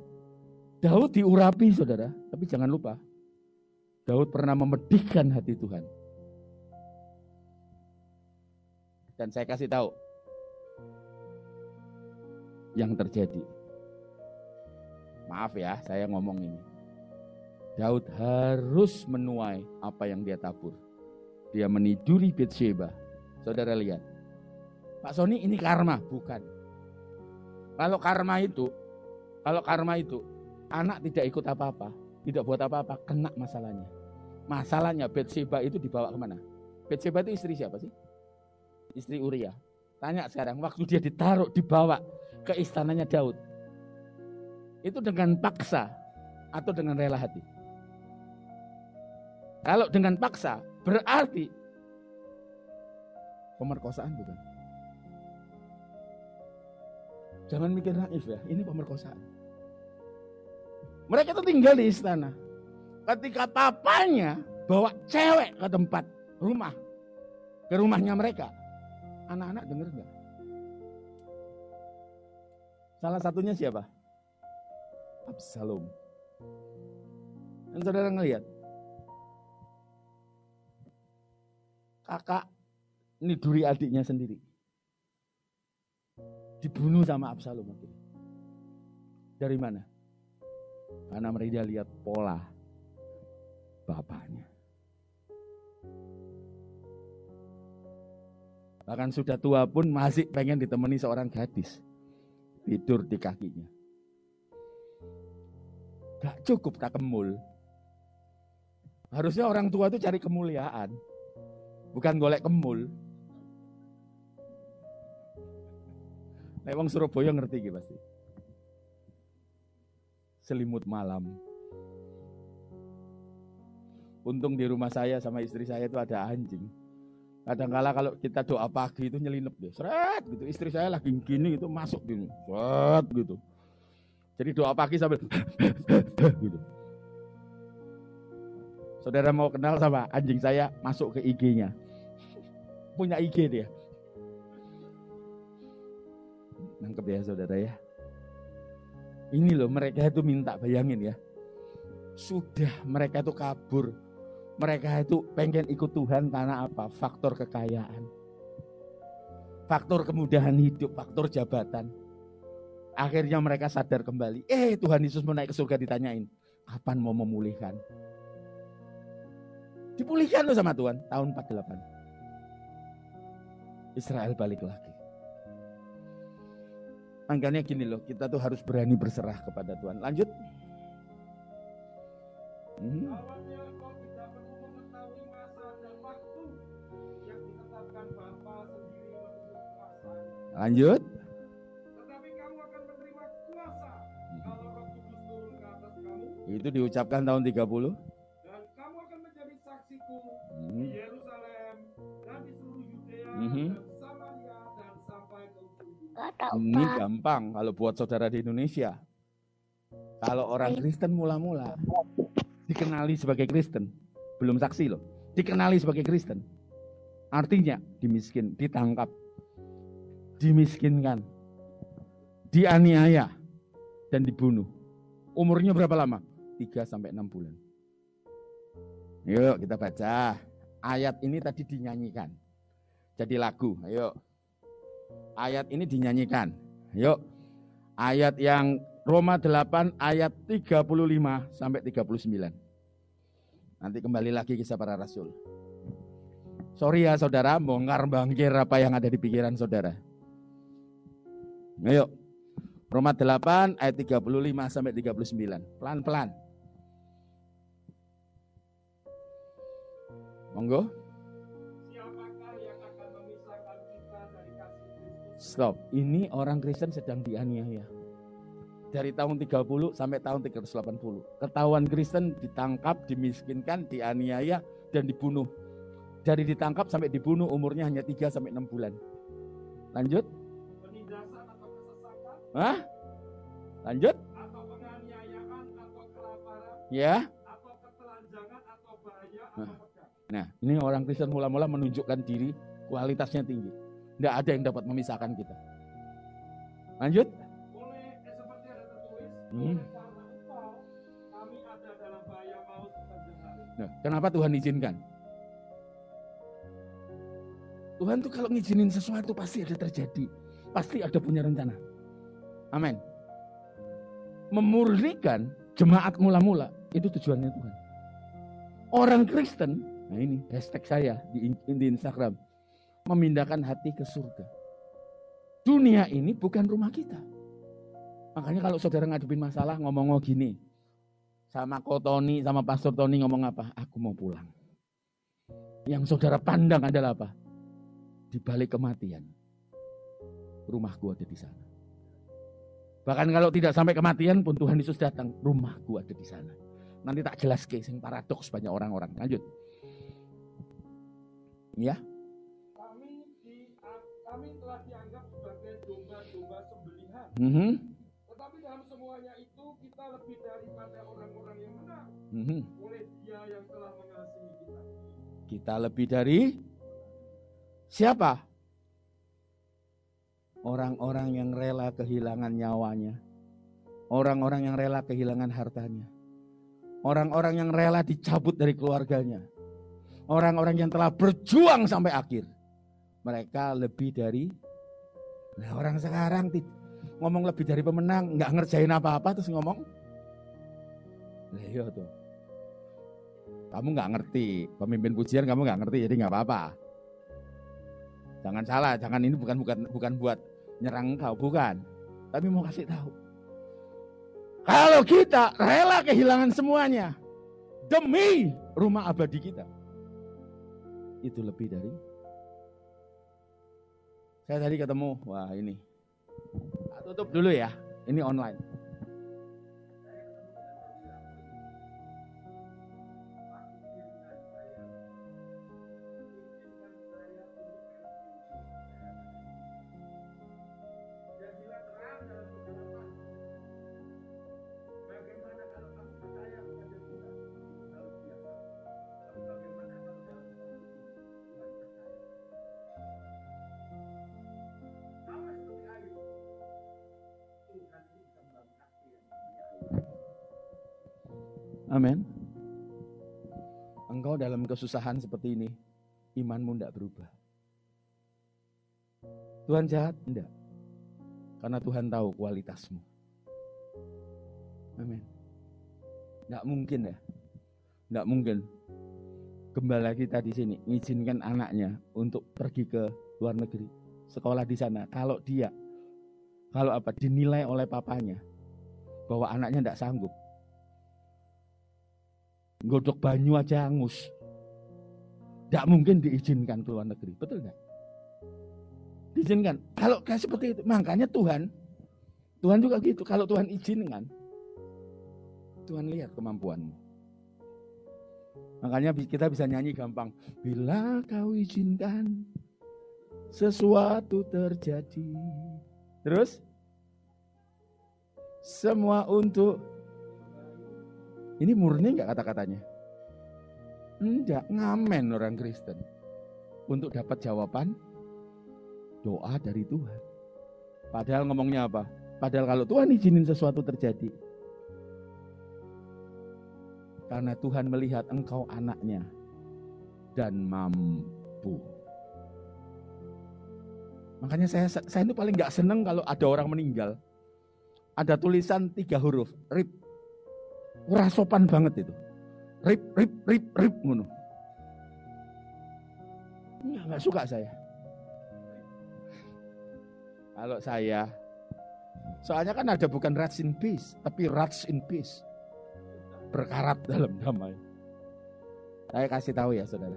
Daud diurapi saudara, tapi jangan lupa. Daud pernah memedihkan hati Tuhan. Dan saya kasih tahu yang terjadi. Maaf ya, saya ngomong ini. Daud harus menuai apa yang dia tabur. Dia meniduri Bathsheba. Saudara lihat. Pak Sony ini karma, bukan. Kalau karma itu, kalau karma itu anak tidak ikut apa-apa, tidak buat apa-apa, kena masalahnya. Masalahnya Bathsheba itu dibawa ke mana? Bathsheba itu istri siapa sih? Istri Uria. Tanya sekarang, waktu dia ditaruh, dibawa ke istananya Daud. Itu dengan paksa atau dengan rela hati? Kalau dengan paksa, berarti pemerkosaan bukan? Jangan mikir naif ya, ini pemerkosaan. Mereka itu tinggal di istana. Ketika papanya bawa cewek ke tempat rumah, ke rumahnya mereka, anak-anak dengar nggak? Salah satunya siapa? Absalom. Dan saudara ngelihat, kakak niduri adiknya sendiri. Dibunuh sama Absalom. Dari mana? Karena mereka lihat pola bapaknya. Bahkan sudah tua pun masih pengen ditemani seorang gadis. Tidur di kakinya. Gak cukup tak kemul. Harusnya orang tua itu cari kemuliaan. Bukan golek kemul. Nek wong Surabaya ngerti iki pasti. Selimut malam. Untung di rumah saya sama istri saya itu ada anjing. Kadang-kala kalau kita doa pagi itu nyelinep deh, seret gitu. Istri saya lagi gini itu masuk gini, seret gitu. Jadi doa pagi sambil gitu. Saudara mau kenal sama anjing saya masuk ke IG-nya. Punya IG dia. Nangkep ya saudara ya. Ini loh mereka itu minta bayangin ya. Sudah mereka itu kabur. Mereka itu pengen ikut Tuhan karena apa? Faktor kekayaan. Faktor kemudahan hidup, faktor jabatan. Akhirnya mereka sadar kembali. Eh Tuhan Yesus mau naik ke surga ditanyain. Kapan mau memulihkan? Dipulihkan loh sama Tuhan tahun 48. Israel balik lagi. Makanya gini loh, kita tuh harus berani berserah kepada Tuhan. Lanjut. Hmm. Kamu Itu diucapkan tahun 30. dan kamu akan menjadi saksiku Hmm. di Yerusalem dan di seluruh Yudea Mhm. dan Samaria dan sampai ke ujung bumi. Gak tahu Ini gampang kalau buat saudara di Indonesia. Kalau orang Kristen mula-mula dikenali sebagai Kristen, belum saksi loh, dikenali sebagai Kristen. Artinya dimiskin, ditangkap, dimiskinkan, dianiaya, dan dibunuh. Umurnya berapa lama? 3 sampai 6 bulan. Yuk kita baca. Ayat ini tadi dinyanyikan. Jadi lagu, ayo. Ayat ini dinyanyikan. Yuk. Ayat yang Roma 8 ayat 35 sampai 39. Nanti kembali lagi kisah para rasul. Sorry ya saudara, bongkar bangkir apa yang ada di pikiran saudara. Ayo. Roma 8 ayat 35 sampai 39. Pelan-pelan. Monggo. Stop. Ini orang Kristen sedang dianiaya. Dari tahun 30 sampai tahun 380. Ketahuan Kristen ditangkap, dimiskinkan, dianiaya, dan dibunuh. Dari ditangkap sampai dibunuh umurnya hanya 3 sampai 6 bulan. Lanjut. Hah? Lanjut. atau penganiayaan atau kelaparan Ya. atau ketelanjangan atau bahaya Nah. atau pedang. Nah, ini orang Kristen mula-mula menunjukkan diri, kualitasnya tinggi. Tidak ada yang dapat memisahkan kita. Lanjut. Oleh eh, seperti ada tertulis, Hmm. kami ada dalam bahaya maut. Nah, kenapa Tuhan izinkan? Tuhan tuh kalau ngizinin sesuatu pasti ada terjadi. Pasti ada punya rencana. Amin. Memurnikan jemaat mula-mula itu tujuannya Tuhan. Orang Kristen, nah ini hashtag saya di, Instagram, memindahkan hati ke surga. Dunia ini bukan rumah kita. Makanya kalau saudara ngadepin masalah ngomong ngomong gini, sama Ko Tony, sama Pastor Tony ngomong apa? Aku mau pulang. Yang saudara pandang adalah apa? Di balik kematian. Rumahku ada di sana. Bahkan kalau tidak sampai kematian pun Tuhan Yesus datang, rumahku ada di sana. Nanti tak jelas ke sing paradoks banyak orang-orang. Lanjut. Ya, Kami di, kami telah dianggap sebagai domba-domba sembelihan. mhm, Tetapi dalam semuanya itu kita lebih daripada orang-orang yang menang mhm. oleh Dia yang telah mengasihi kita. Kita lebih dari siapa? Orang-orang yang rela kehilangan nyawanya. Orang-orang yang rela kehilangan hartanya. Orang-orang yang rela dicabut dari keluarganya. Orang-orang yang telah berjuang sampai akhir. Mereka lebih dari Nah, orang sekarang ngomong lebih dari pemenang, nggak ngerjain apa-apa terus ngomong. Lah iya tuh. Kamu nggak ngerti, pemimpin pujian kamu nggak ngerti, jadi nggak apa-apa. Jangan salah, jangan ini bukan bukan bukan buat nyerang kau, bukan. Tapi mau kasih tahu. Kalau kita rela kehilangan semuanya demi rumah abadi kita, itu lebih dari. Saya tadi ketemu, wah ini. Tutup dulu ya, ini online. Kesusahan seperti ini, imanmu tidak berubah. Tuhan jahat? Tidak. Karena Tuhan tahu kualitasmu. Amin. Tidak mungkin ya. Tidak mungkin. Gembala kita di sini mengizinkan anaknya untuk pergi ke luar negeri, sekolah di sana. Kalau dia, kalau apa dinilai oleh papanya bahwa anaknya tidak sanggup, godok banyu aja angus. Tidak mungkin diizinkan ke luar negeri, betul nggak? Diizinkan. Kalau kayak seperti itu, makanya Tuhan, Tuhan juga gitu. Kalau Tuhan izinkan, Tuhan lihat kemampuanmu. Makanya kita bisa nyanyi gampang. Bila kau izinkan, sesuatu terjadi. Terus, semua untuk ini murni nggak kata-katanya? Enggak, ngamen orang Kristen. Untuk dapat jawaban doa dari Tuhan. Padahal ngomongnya apa? Padahal kalau Tuhan izinin sesuatu terjadi. Karena Tuhan melihat engkau anaknya dan mampu. Makanya saya saya itu paling nggak seneng kalau ada orang meninggal. Ada tulisan tiga huruf, rip. Ora sopan banget itu. Rip, rip, rip, rip, ngono. Enggak, enggak suka saya. Kalau saya, soalnya kan ada bukan rats in peace, tapi rats in peace. Berkarat dalam damai. Saya kasih tahu ya saudara.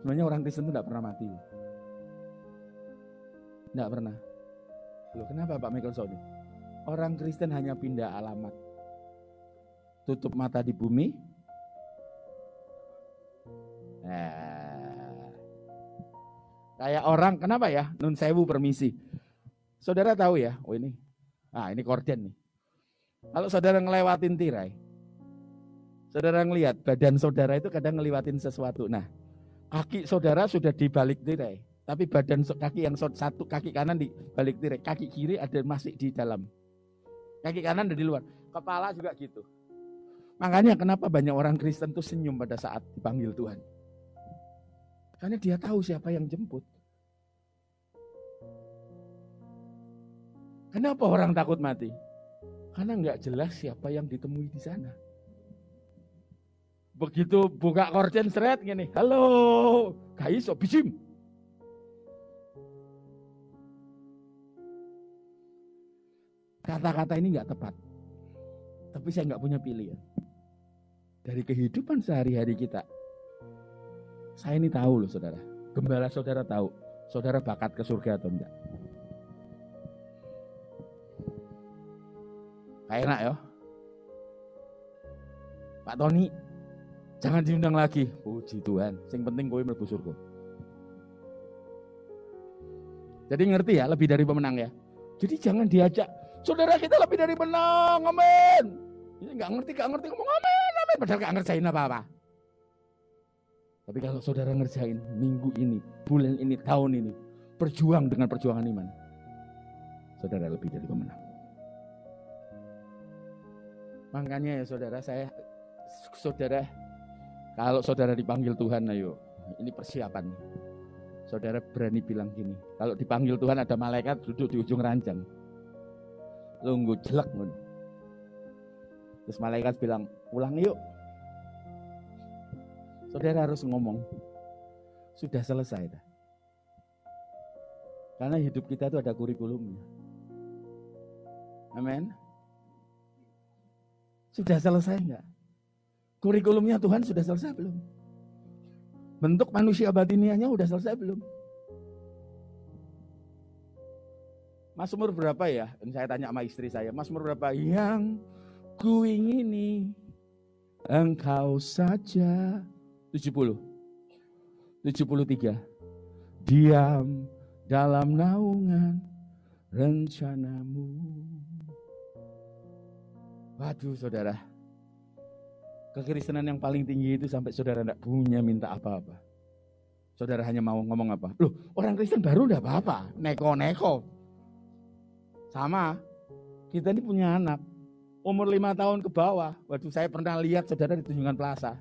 Sebenarnya orang Kristen itu tidak pernah mati. Tidak pernah. Loh, kenapa Pak Michael Sony? Orang Kristen hanya pindah alamat tutup mata di bumi. Nah, kayak orang, kenapa ya? Nun sewu permisi. Saudara tahu ya, oh ini, ah ini korden nih. Kalau saudara ngelewatin tirai, saudara ngelihat badan saudara itu kadang ngelewatin sesuatu. Nah, kaki saudara sudah di balik tirai, tapi badan kaki yang satu kaki kanan di balik tirai, kaki kiri ada masih di dalam. Kaki kanan ada di luar, kepala juga gitu. Makanya kenapa banyak orang Kristen tuh senyum pada saat dipanggil Tuhan. Karena dia tahu siapa yang jemput. Kenapa orang takut mati? Karena nggak jelas siapa yang ditemui di sana. Begitu buka korden seret gini, halo, guys, bijim. Kata-kata ini nggak tepat. Tapi saya nggak punya pilihan dari kehidupan sehari-hari kita. Saya ini tahu loh saudara. Gembala saudara tahu. Saudara bakat ke surga atau enggak. Kayak enak ya. Pak Tony, jangan diundang lagi. Puji Tuhan. Yang penting kowe mlebu surga. Jadi ngerti ya, lebih dari pemenang ya. Jadi jangan diajak, saudara kita lebih dari pemenang, amin. Ini nggak ngerti, nggak ngerti ngomong amin amin padahal gak ngerjain apa-apa. Tapi kalau saudara ngerjain minggu ini, bulan ini, tahun ini, berjuang dengan perjuangan iman, saudara lebih dari pemenang. Makanya ya saudara, saya, saudara, kalau saudara dipanggil Tuhan, ayo, ini persiapan. Saudara berani bilang gini, kalau dipanggil Tuhan ada malaikat duduk di ujung ranjang. Lunggu jelek. Terus malaikat bilang, pulang yuk. Saudara harus ngomong, sudah selesai. Dah. Karena hidup kita itu ada kurikulumnya. Amin. Sudah selesai enggak? Kurikulumnya Tuhan sudah selesai belum? Bentuk manusia batinianya sudah selesai belum? Mas umur berapa ya? Saya tanya sama istri saya, Mas umur berapa? Yang ku ingini engkau saja. 70. 73. Diam dalam naungan rencanamu. Waduh saudara. Kekristenan yang paling tinggi itu sampai saudara tidak punya minta apa-apa. Saudara hanya mau ngomong apa? Loh orang Kristen baru udah apa-apa. Neko-neko. Sama. Kita ini punya anak umur lima tahun ke bawah. Waduh, saya pernah lihat saudara di Tunjungan Plaza.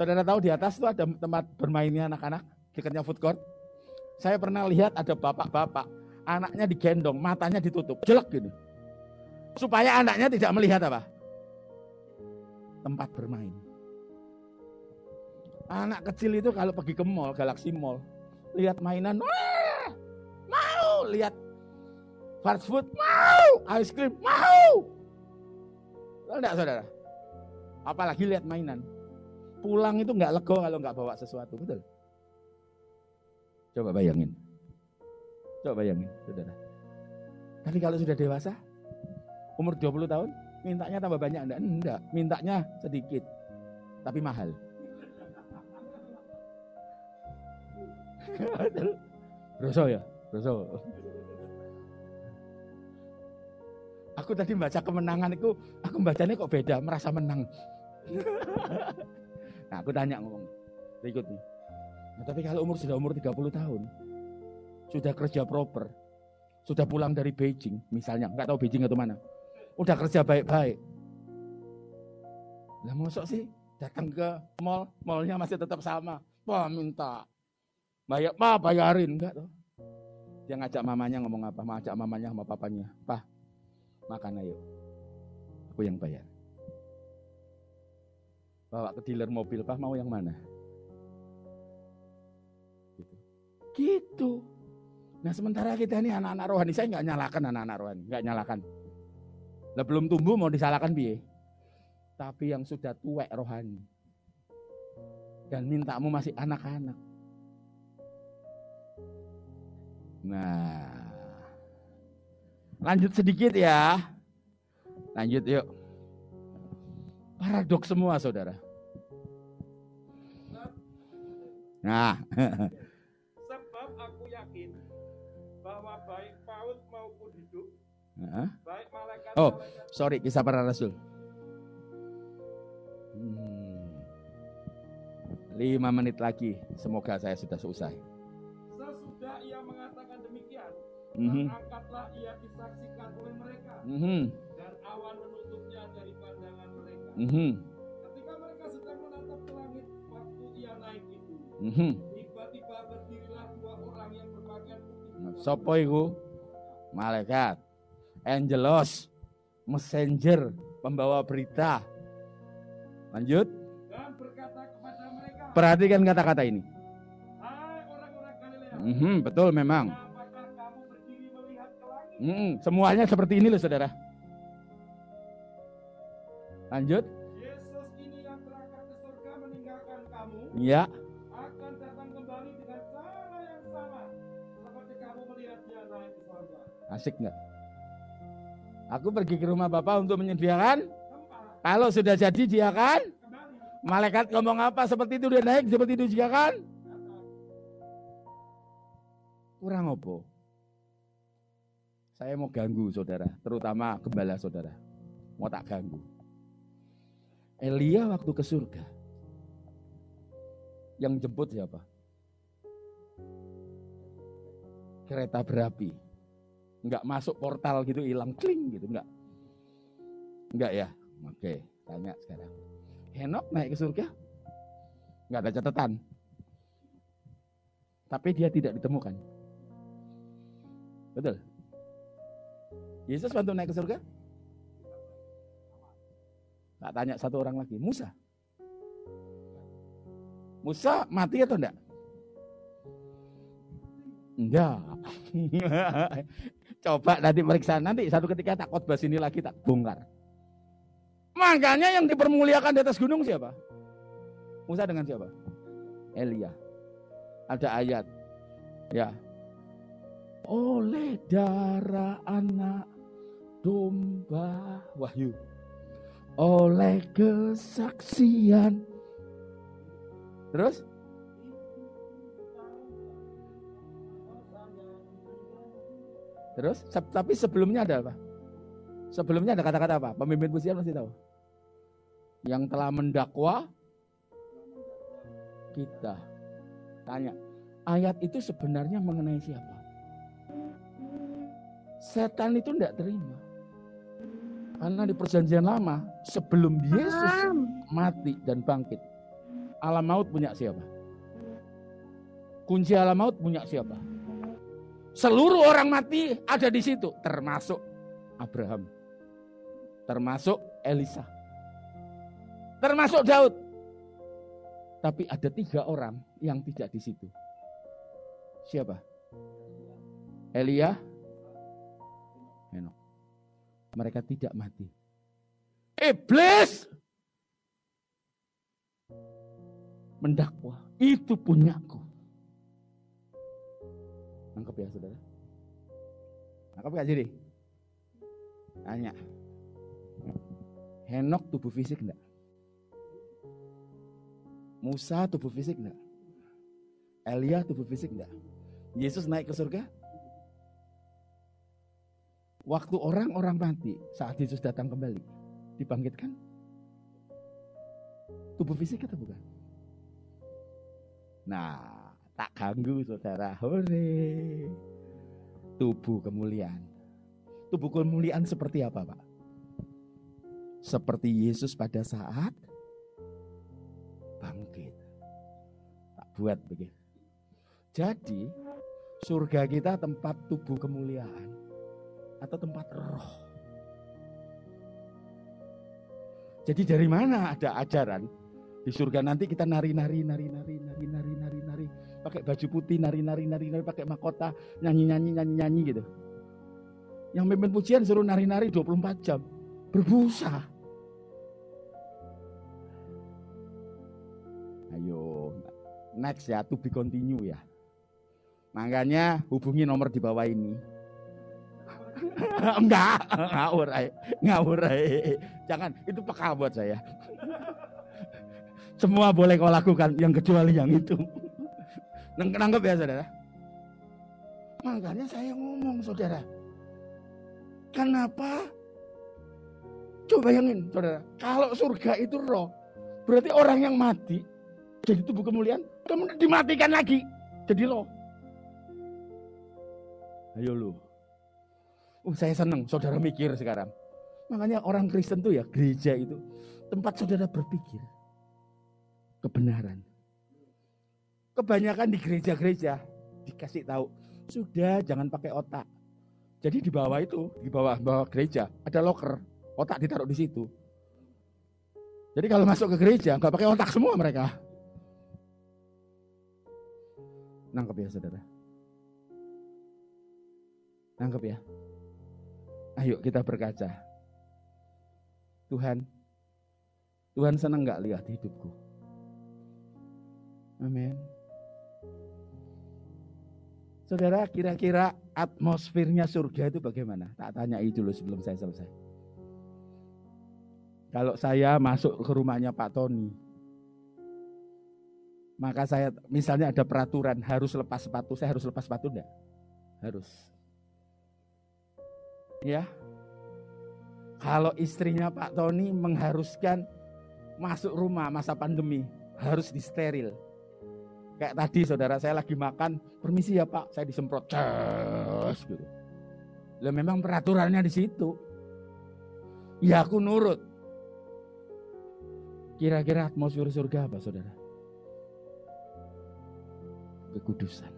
Saudara tahu di atas itu ada tempat bermainnya anak-anak, dekatnya food court. Saya pernah lihat ada bapak-bapak, anaknya digendong, matanya ditutup, jelek gini. Supaya anaknya tidak melihat apa? Tempat bermain. Anak kecil itu kalau pergi ke mall, Galaxy Mall, lihat mainan, mau lihat fast food, mau, ice cream, mau. Enggak saudara? Apalagi lihat mainan. Pulang itu nggak lego kalau nggak bawa sesuatu, betul? Coba bayangin. Coba bayangin, saudara. Tapi kalau sudah dewasa, umur 20 tahun, mintanya tambah banyak enggak? Enggak, mintanya sedikit, tapi mahal. Broso ya, broso. Aku tadi baca kemenangan itu, aku bacanya kok beda, merasa menang. nah, aku tanya ngomong berikutnya. Nah, tapi kalau umur sudah umur 30 tahun, sudah kerja proper, sudah pulang dari Beijing, misalnya, nggak tahu Beijing atau mana, udah kerja baik-baik. Lah mosok sih datang ke mall, mallnya masih tetap sama. Wah minta, bayar, pa bayarin enggak tuh. Dia ngajak mamanya ngomong apa? Ngajak mamanya sama papanya, pah makan ayo, aku yang bayar. Bawa ke dealer mobil, pah mau yang mana? Gitu. Gitu. Nah sementara kita ini anak-anak rohani, saya nggak nyalakan anak-anak rohani, nggak nyalakan. Lah belum tumbuh mau disalahkan biye. Tapi yang sudah tuwek rohani. Dan mintamu masih anak-anak. Nah. Lanjut sedikit ya. Lanjut yuk. Paradoks semua saudara. Nah. Sebab aku yakin bahwa baik paut maupun hidup, Nah. baik malaikat Oh, malaikat sorry, kisah para rasul. Hmm. Lima menit lagi, semoga saya sudah selesai. Mhm. angkatlah ia disaksikan oleh mereka Mhm. dan awan menutupnya dari pandangan mereka. Mhm. Ketika mereka sedang menatap ke langit waktu ia naik itu, Mhm. tiba-tiba berdirilah dua orang yang berpakaian putih. Sopo iku? Malaikat. Angelos. Messenger. Pembawa berita. Lanjut. dan berkata kepada mereka, Perhatikan kata-kata ini. Hai orang-orang Galilea, Mhm, betul memang. Mhm, semuanya seperti ini loh saudara. Lanjut. Yesus ini yang berangkat ke surga meninggalkan kamu Ya. akan datang kembali dengan cara yang sama seperti kamu melihat dia naik ke surga. Asik nggak? Aku pergi ke rumah Bapak untuk menyediakan. Tempat Kalau sudah jadi dia kan. kembali Malaikat ngomong apa seperti itu dia naik seperti itu juga kan. datang. Kurang apa? Saya mau ganggu saudara, terutama gembala saudara. Mau tak ganggu. Elia waktu ke surga. Yang jemput siapa? Kereta berapi. Enggak masuk portal gitu hilang kling gitu enggak. Enggak ya? Oke, tanya sekarang. Henok naik ke surga? Enggak ada catatan. Tapi dia tidak ditemukan. Betul? Yesus waktu naik ke surga? Tak tanya satu orang lagi, Musa. Musa mati atau enggak? Enggak. Coba nanti periksa nanti satu ketika tak khotbah sini lagi tak bongkar. Makanya yang dipermuliakan di atas gunung siapa? Musa dengan siapa? Elia. Ada ayat. Ya. Oleh darah anak domba wahyu. Oleh kesaksian. Terus? Terus? Tapi sebelumnya ada apa? Sebelumnya ada kata-kata apa? Pemimpin pujian masih tahu? Yang telah mendakwa kita. Tanya, ayat itu sebenarnya mengenai siapa? Setan itu tidak terima. Karena di perjanjian lama, sebelum Yesus mati dan bangkit, alam maut punya siapa? Kunci alam maut punya siapa? Seluruh orang mati ada di situ, termasuk Abraham, termasuk Elisa, termasuk Daud. Tapi ada tiga orang yang tidak di situ. Siapa? Elia, Henok. Mereka tidak mati. Iblis mendakwa itu punyaku. Nangkep ya saudara? Nangkep gak jadi? Tanya. Henok tubuh fisik enggak? Musa tubuh fisik enggak? Elia tubuh fisik enggak? Yesus naik ke surga? Waktu orang-orang mati saat Yesus datang kembali, dibangkitkan? Tubuh fisik atau bukan? Nah, tak ganggu saudara. Hore. Tubuh kemuliaan. Tubuh kemuliaan seperti apa, Pak? Seperti Yesus pada saat bangkit. Tak buat begitu. Jadi, surga kita tempat tubuh kemuliaan atau tempat roh. Jadi dari mana ada ajaran di surga nanti kita nari-nari, nari-nari, nari-nari, nari-nari, pakai baju putih, nari-nari, nari-nari, pakai mahkota, nyanyi-nyanyi, nyanyi-nyanyi gitu. Yang mimpin pujian suruh nari-nari 24 jam. Berbusa. Ayo, next ya, to be continue ya. Makanya hubungi nomor di bawah ini. Enggak, ngawur aja. Ngawur aja. Jangan, itu peka buat saya. Semua boleh kau lakukan, yang kecuali yang itu. Nang- Nangkep ya saudara? Makanya saya ngomong saudara. Kenapa? Coba bayangin saudara. Kalau surga itu roh. Berarti orang yang mati. Jadi tubuh kemuliaan. Kemudian dimatikan lagi. Jadi roh. Ayo lu. Oh, saya senang saudara mikir sekarang. Makanya orang Kristen tuh ya gereja itu tempat saudara berpikir kebenaran. Kebanyakan di gereja-gereja dikasih tahu sudah jangan pakai otak. Jadi di bawah itu, di bawah bawah gereja ada locker, otak ditaruh di situ. Jadi kalau masuk ke gereja nggak pakai otak semua mereka. Nangkep ya saudara. Nangkep ya. Ayo kita berkaca. Tuhan, Tuhan senang nggak lihat hidupku? Amin. Saudara, kira-kira atmosfernya surga itu bagaimana? Tak tanya itu dulu sebelum saya selesai. Kalau saya masuk ke rumahnya Pak Tony, maka saya misalnya ada peraturan harus lepas sepatu, saya harus lepas sepatu enggak? Harus. Ya. Kalau istrinya Pak Tony mengharuskan masuk rumah masa pandemi, harus disteril. Kayak tadi saudara saya lagi makan, permisi ya Pak, saya disemprot. Ces, gitu. Lah memang peraturannya di situ. Ya aku nurut. Kira-kira atmosfer surga apa saudara? Kekudusan.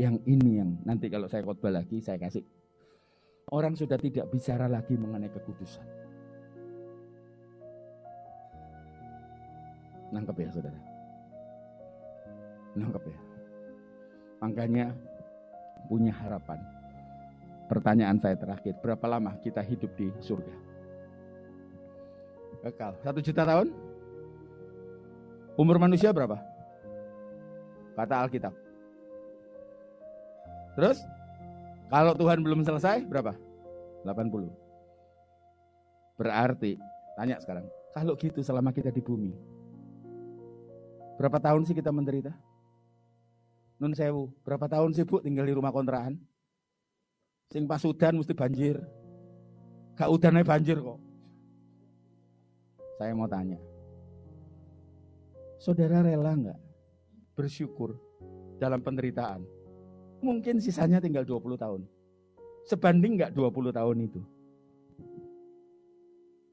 Yang ini yang nanti kalau saya khotbah lagi saya kasih. Orang sudah tidak bicara lagi mengenai kekudusan. Nangkep ya saudara? Nangkep ya? Makanya punya harapan. Pertanyaan saya terakhir, berapa lama kita hidup di surga? Kekal, satu juta tahun? Umur manusia berapa? Kata Alkitab. Terus, kalau Tuhan belum selesai, berapa? 80. Berarti, tanya sekarang, kalau gitu selama kita di bumi, berapa tahun sih kita menderita? Nun sewu, berapa tahun sih bu tinggal di rumah kontrakan? Sing pas udan mesti banjir. Gak udannya banjir kok. Saya mau tanya. Saudara rela nggak bersyukur dalam penderitaan? Mungkin sisanya tinggal 20 tahun. Sebanding nggak 20 tahun itu?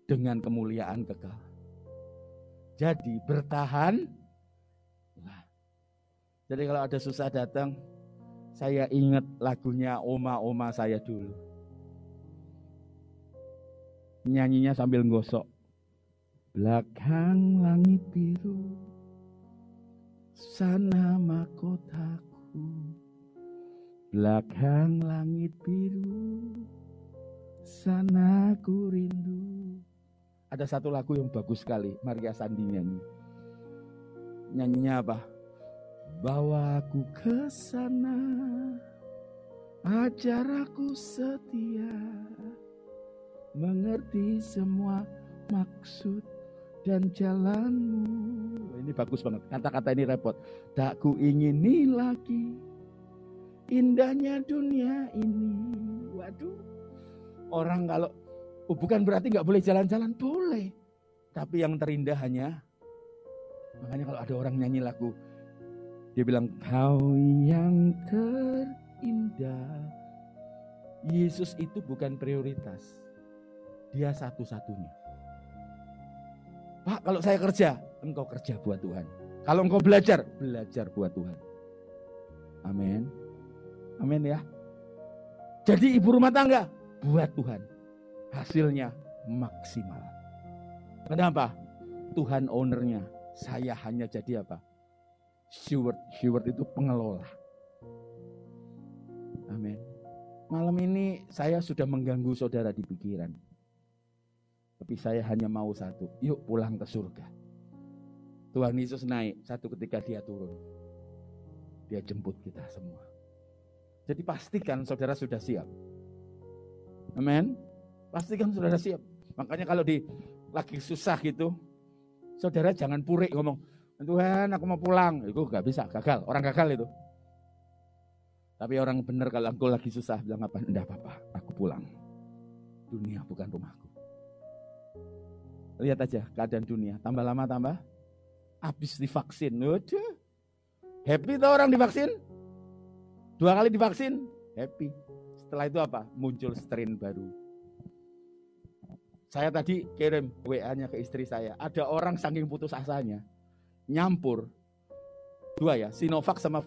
Dengan kemuliaan kekal. Jadi bertahan. Jadi kalau ada susah datang, saya ingat lagunya oma-oma saya dulu. Nyanyinya sambil gosok. Belakang langit biru, sana mahkotaku. Belakang langit biru, sana ku rindu. Ada satu lagu yang bagus sekali, Maria Sandi nyanyi. Nyanyinya apa? Bawa aku ke sana, Ajar aku setia mengerti semua maksud dan jalanmu. Ini bagus banget. Kata-kata ini repot. Tak ku ingini lagi indahnya dunia ini. Waduh. Orang kalau oh bukan berarti nggak boleh jalan-jalan, boleh. Tapi yang terindah hanya makanya kalau ada orang nyanyi lagu dia bilang kau yang ter indah. Yesus itu bukan prioritas. Dia satu-satunya. Pak, kalau saya kerja, engkau kerja buat Tuhan. Kalau engkau belajar, belajar buat Tuhan. Amin. Amin ya. Jadi ibu rumah tangga, buat Tuhan. Hasilnya maksimal. Kenapa? Tuhan ownernya. Saya hanya jadi apa? Steward. Steward itu pengelola. Amin. Malam ini saya sudah mengganggu saudara di pikiran. Tapi saya hanya mau satu. Yuk pulang ke surga. Tuhan Yesus naik. Satu ketika dia turun. Dia jemput kita semua. Jadi pastikan saudara sudah siap. Amin. Pastikan saudara siap. Makanya kalau di lagi susah gitu. Saudara jangan purik ngomong. Tuhan aku mau pulang. Itu gak bisa. Gagal. Orang gagal itu. Tapi orang benar kalau engkau lagi susah bilang apa? Enggak apa-apa, aku pulang. Dunia bukan rumahku. Lihat aja keadaan dunia, tambah lama tambah habis divaksin. Udah. Happy tuh orang divaksin? Dua kali divaksin, happy. Setelah itu apa? Muncul strain baru. Saya tadi kirim WA-nya ke istri saya. Ada orang saking putus asanya, nyampur dua ya, Sinovac sama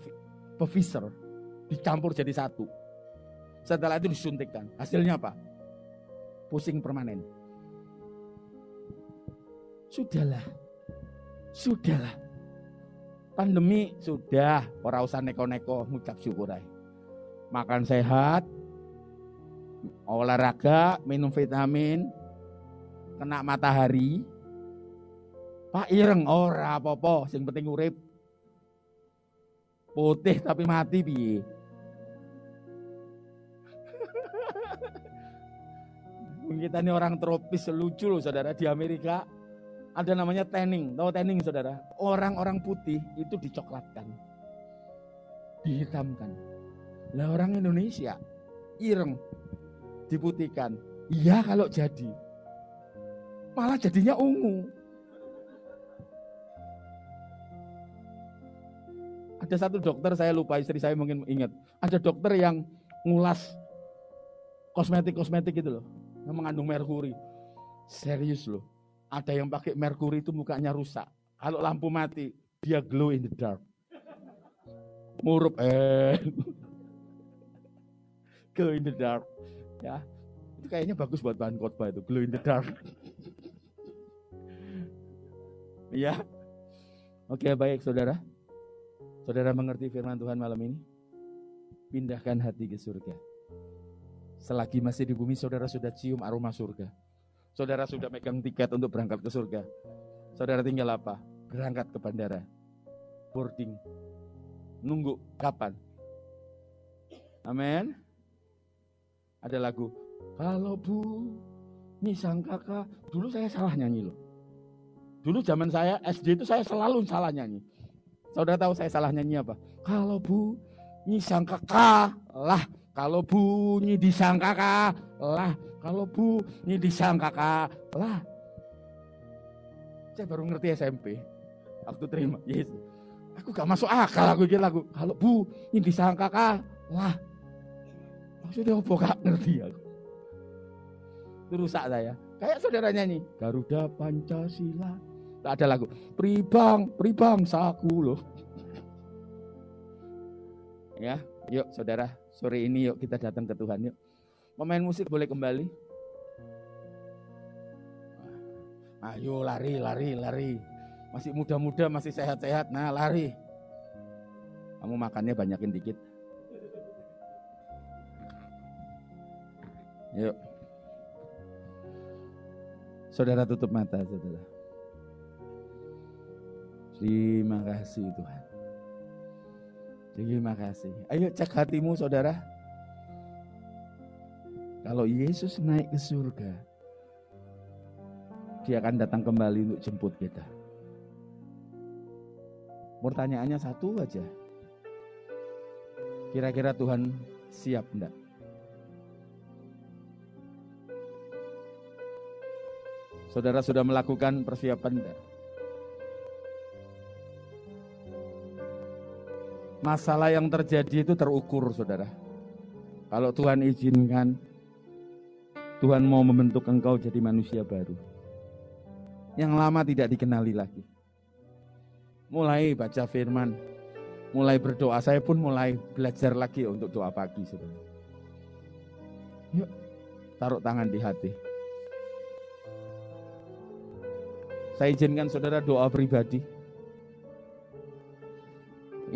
Pfizer dicampur jadi satu. Setelah itu disuntikkan. Hasilnya apa? Pusing permanen. Sudahlah. Sudahlah. Pandemi sudah, ora usah neko-neko ngucap syukur aja. Makan sehat, olahraga, minum vitamin, kena matahari. Pak ireng ora apa-apa, sing penting urip. Putih tapi mati piye? Kita ini orang tropis lucu loh saudara di Amerika ada namanya tanning, tahu tanning saudara? Orang-orang putih itu dicoklatkan, dihitamkan. Lah orang Indonesia ireng, diputihkan. Iya kalau jadi, malah jadinya ungu. Ada satu dokter saya lupa istri saya mungkin ingat. Ada dokter yang ngulas kosmetik-kosmetik gitu loh yang mengandung merkuri. Serius loh. Ada yang pakai merkuri itu mukanya rusak. Kalau lampu mati, dia glow in the dark. Murup eh. glow in the dark. Ya. Itu kayaknya bagus buat bahan khotbah itu, glow in the dark. ya. Oke, baik Saudara. Saudara mengerti firman Tuhan malam ini? Pindahkan hati ke surga. Selagi masih di bumi, saudara sudah cium aroma surga. Saudara sudah megang tiket untuk berangkat ke surga. Saudara tinggal apa? Berangkat ke bandara. Boarding. Nunggu kapan? Amin. Ada lagu. Kalau bu, nyisang kakak. Dulu saya salah nyanyi loh. Dulu zaman saya SD itu saya selalu salah nyanyi. Saudara tahu saya salah nyanyi apa? Kalau bu, nyisang kakak lah kalau bunyi disangka lah, kalau bunyi disangka lah. Saya baru ngerti SMP. Waktu terima Yesus. Aku gak masuk akal aku gitu lagu. Kalau bunyi disangka lah. Maksudnya apa gak ngerti aku. Itu rusak saya. Kayak saudara nyanyi. Garuda Pancasila. Tak ada lagu. Pribang, pribang saku loh. Ya, yuk saudara Sore ini yuk kita datang ke Tuhan yuk. Pemain musik boleh kembali. Ayo lari, lari, lari. Masih muda-muda, masih sehat-sehat. Nah lari. Kamu makannya banyakin dikit. Yuk. Saudara tutup mata, saudara. Terima kasih Tuhan. Terima kasih. Ayo cek hatimu saudara. Kalau Yesus naik ke surga, dia akan datang kembali untuk jemput kita. Pertanyaannya satu aja. Kira-kira Tuhan siap enggak? Saudara sudah melakukan persiapan enggak? Masalah yang terjadi itu terukur, saudara. Kalau Tuhan izinkan, Tuhan mau membentuk engkau jadi manusia baru. Yang lama tidak dikenali lagi. Mulai baca firman, mulai berdoa. Saya pun mulai belajar lagi untuk doa pagi, saudara. Yuk, taruh tangan di hati. Saya izinkan saudara doa pribadi.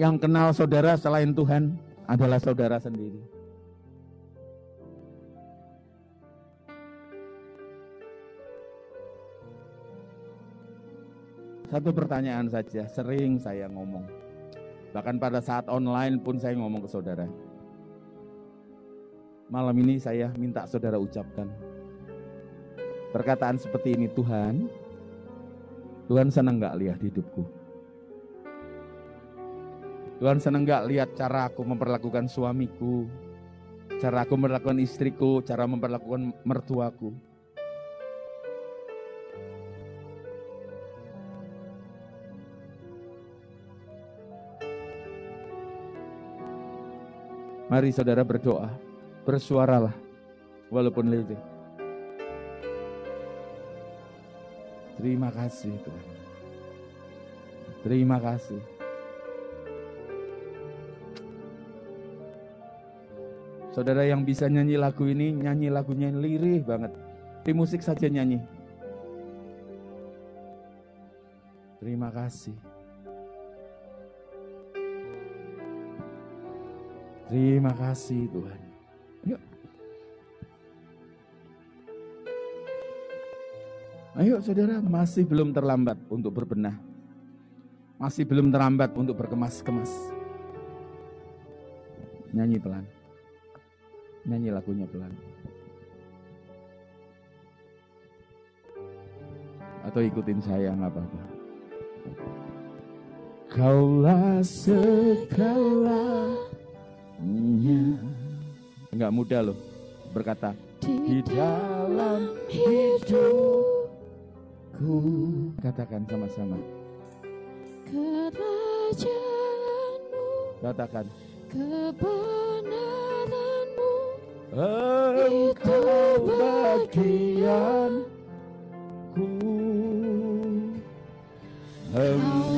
Yang kenal saudara selain Tuhan adalah saudara sendiri. Satu pertanyaan saja, sering saya ngomong. Bahkan pada saat online pun saya ngomong ke saudara. Malam ini saya minta saudara ucapkan. Perkataan seperti ini, Tuhan, Tuhan senang nggak lihat hidupku? Tuhan senang nggak lihat cara aku memperlakukan suamiku, cara aku memperlakukan istriku, cara memperlakukan mertuaku. Mari saudara berdoa, bersuaralah, walaupun lirih. Terima kasih Tuhan. Terima kasih. Saudara yang bisa nyanyi lagu ini, nyanyi lagunya yang lirih banget. Di musik saja nyanyi. Terima kasih. Terima kasih Tuhan. Yuk. Ayo saudara, masih belum terlambat untuk berbenah. Masih belum terlambat untuk berkemas-kemas. Nyanyi pelan. Nyanyi lagunya pelan. Atau ikutin saya nggak apa-apa. Kaulah segala Enggak mudah loh berkata di dalam hidupku. Katakan sama-sama. Kerajaanmu, Katakan. kebenaranmu, Engkau bagianku. Kaulah